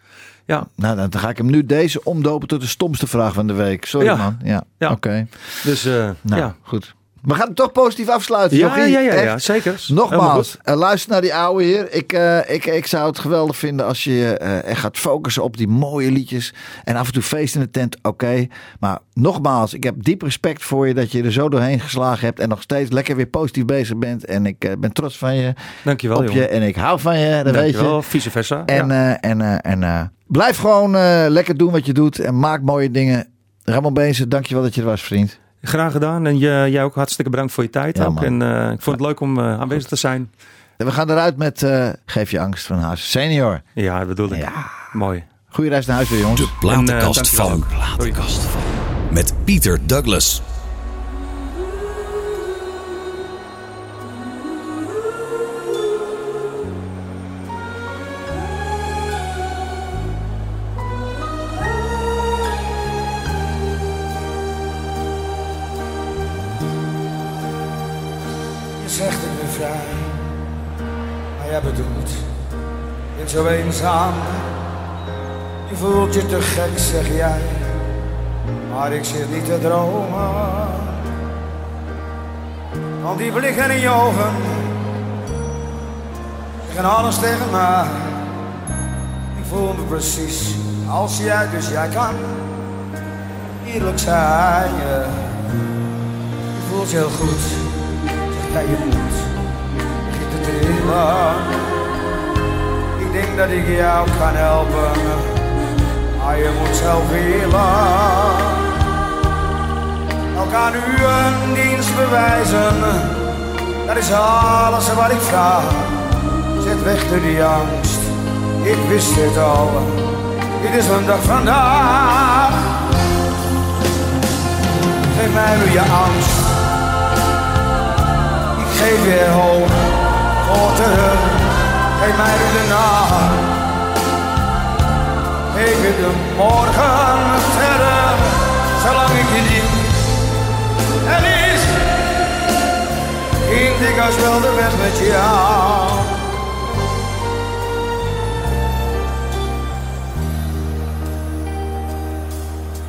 Speaker 4: Ja,
Speaker 2: Nou, dan ga ik hem nu deze omdopen tot de stomste vraag van de week. Sorry,
Speaker 4: Ja.
Speaker 2: man. Ja,
Speaker 4: Ja.
Speaker 2: oké.
Speaker 4: dus eh,
Speaker 2: Nou,
Speaker 4: ja.
Speaker 2: goed. We gaan hem toch positief afsluiten,
Speaker 4: Ja,
Speaker 2: Jochie.
Speaker 4: ja, ja, ja, zeker.
Speaker 2: Nogmaals, eh, luister naar die ouwe hier. Ik, eh, ik, ik zou het geweldig vinden als je echt gaat focussen op die mooie liedjes. En af en toe feest in de tent, oké. Maar nogmaals, ik heb diep respect voor je dat je er zo doorheen geslagen hebt. En nog steeds lekker weer positief bezig bent. En ik eh, ben trots van je.
Speaker 4: Dankjewel,
Speaker 2: op je.
Speaker 4: jongen.
Speaker 2: En ik hou van je, dat weet je.
Speaker 4: Vice versa.
Speaker 2: En,
Speaker 4: ja.
Speaker 2: en, en blijf gewoon lekker doen wat je doet. En maak mooie dingen. Ramon Bezen, dankjewel dat je er was, vriend.
Speaker 4: Graag gedaan. En je, jij ook hartstikke bedankt voor je tijd.
Speaker 2: Ja,
Speaker 4: ook. En eh, ik vond het leuk om eh, aanwezig te zijn.
Speaker 2: En we gaan eruit met eh, Geef je angst van Haas Senior.
Speaker 4: Ja, dat bedoel ik.
Speaker 2: Ja.
Speaker 4: Mooi.
Speaker 2: Goeie reis naar huis weer, jongens.
Speaker 1: De platenkast
Speaker 4: En,
Speaker 1: van. Platenkast van. Met Pieter Douglas.
Speaker 9: Zo eenzaam. Je voelt je te gek, zeg jij, maar ik zit niet te dromen. Al die blikken in je ogen, zeggen alles tegen mij. Ik voel me precies als jij, dus jij kan eerlijk zijn. Je, voelt je heel goed bij je moet begint te trillen. Dat ik jou kan helpen, maar je moet zelf willen. Elkaar nu een dienst bewijzen, dat is alles wat ik vraag. Zet weg door die angst, ik wist het al, dit is een dag vandaag. Geef mij nu je angst ik geef weer hoop voor terug. Geef mij de nacht. Geef de morgen verder, zolang ik je dien. Er is ging ik als wel de weg met jou.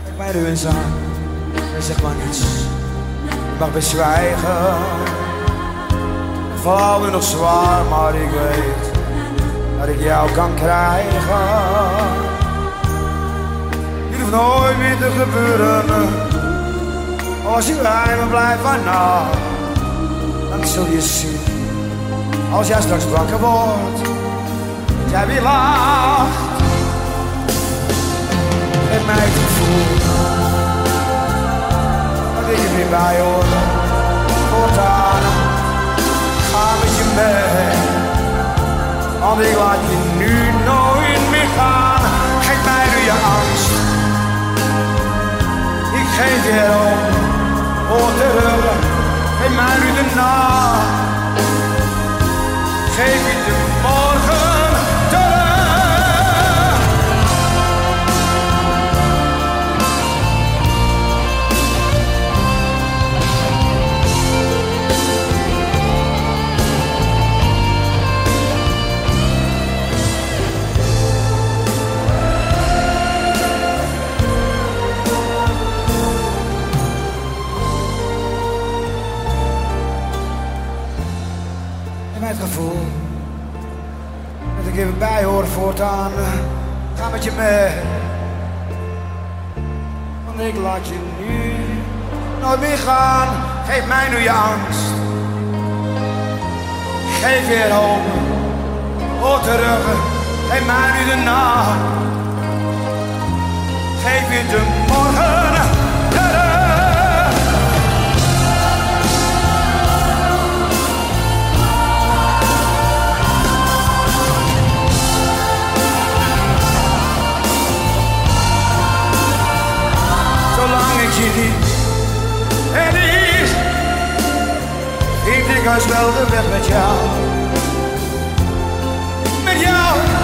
Speaker 9: Kijk mij eens aan en zeg maar niets. Je mag best zwijgen. Val me nog zwaar, maar ik weet dat ik jou kan krijgen. Dit hoeft nooit meer te gebeuren. Als je bij me blijft van nou, dan zul je zien. Als jij straks wakker wordt, dat jij weer lacht. Geef mij het gevoel dat ik er weer bij hoor. Voortaan ga met je mee. Want ik laat je nu nooit meer gaan. Geef mij nu je angst. Ik geef je terug. Geef mij nu de nacht. Voortaan. Ga met je mee. Want ik laat je nu nooit meer gaan. Geef mij nu je angst. Geef weer hoop. Hoor terug. Geef mij nu de nacht. Geef je de morgen zolang ik je niet. En is, ik denk als wel de weg met jou. Met jou.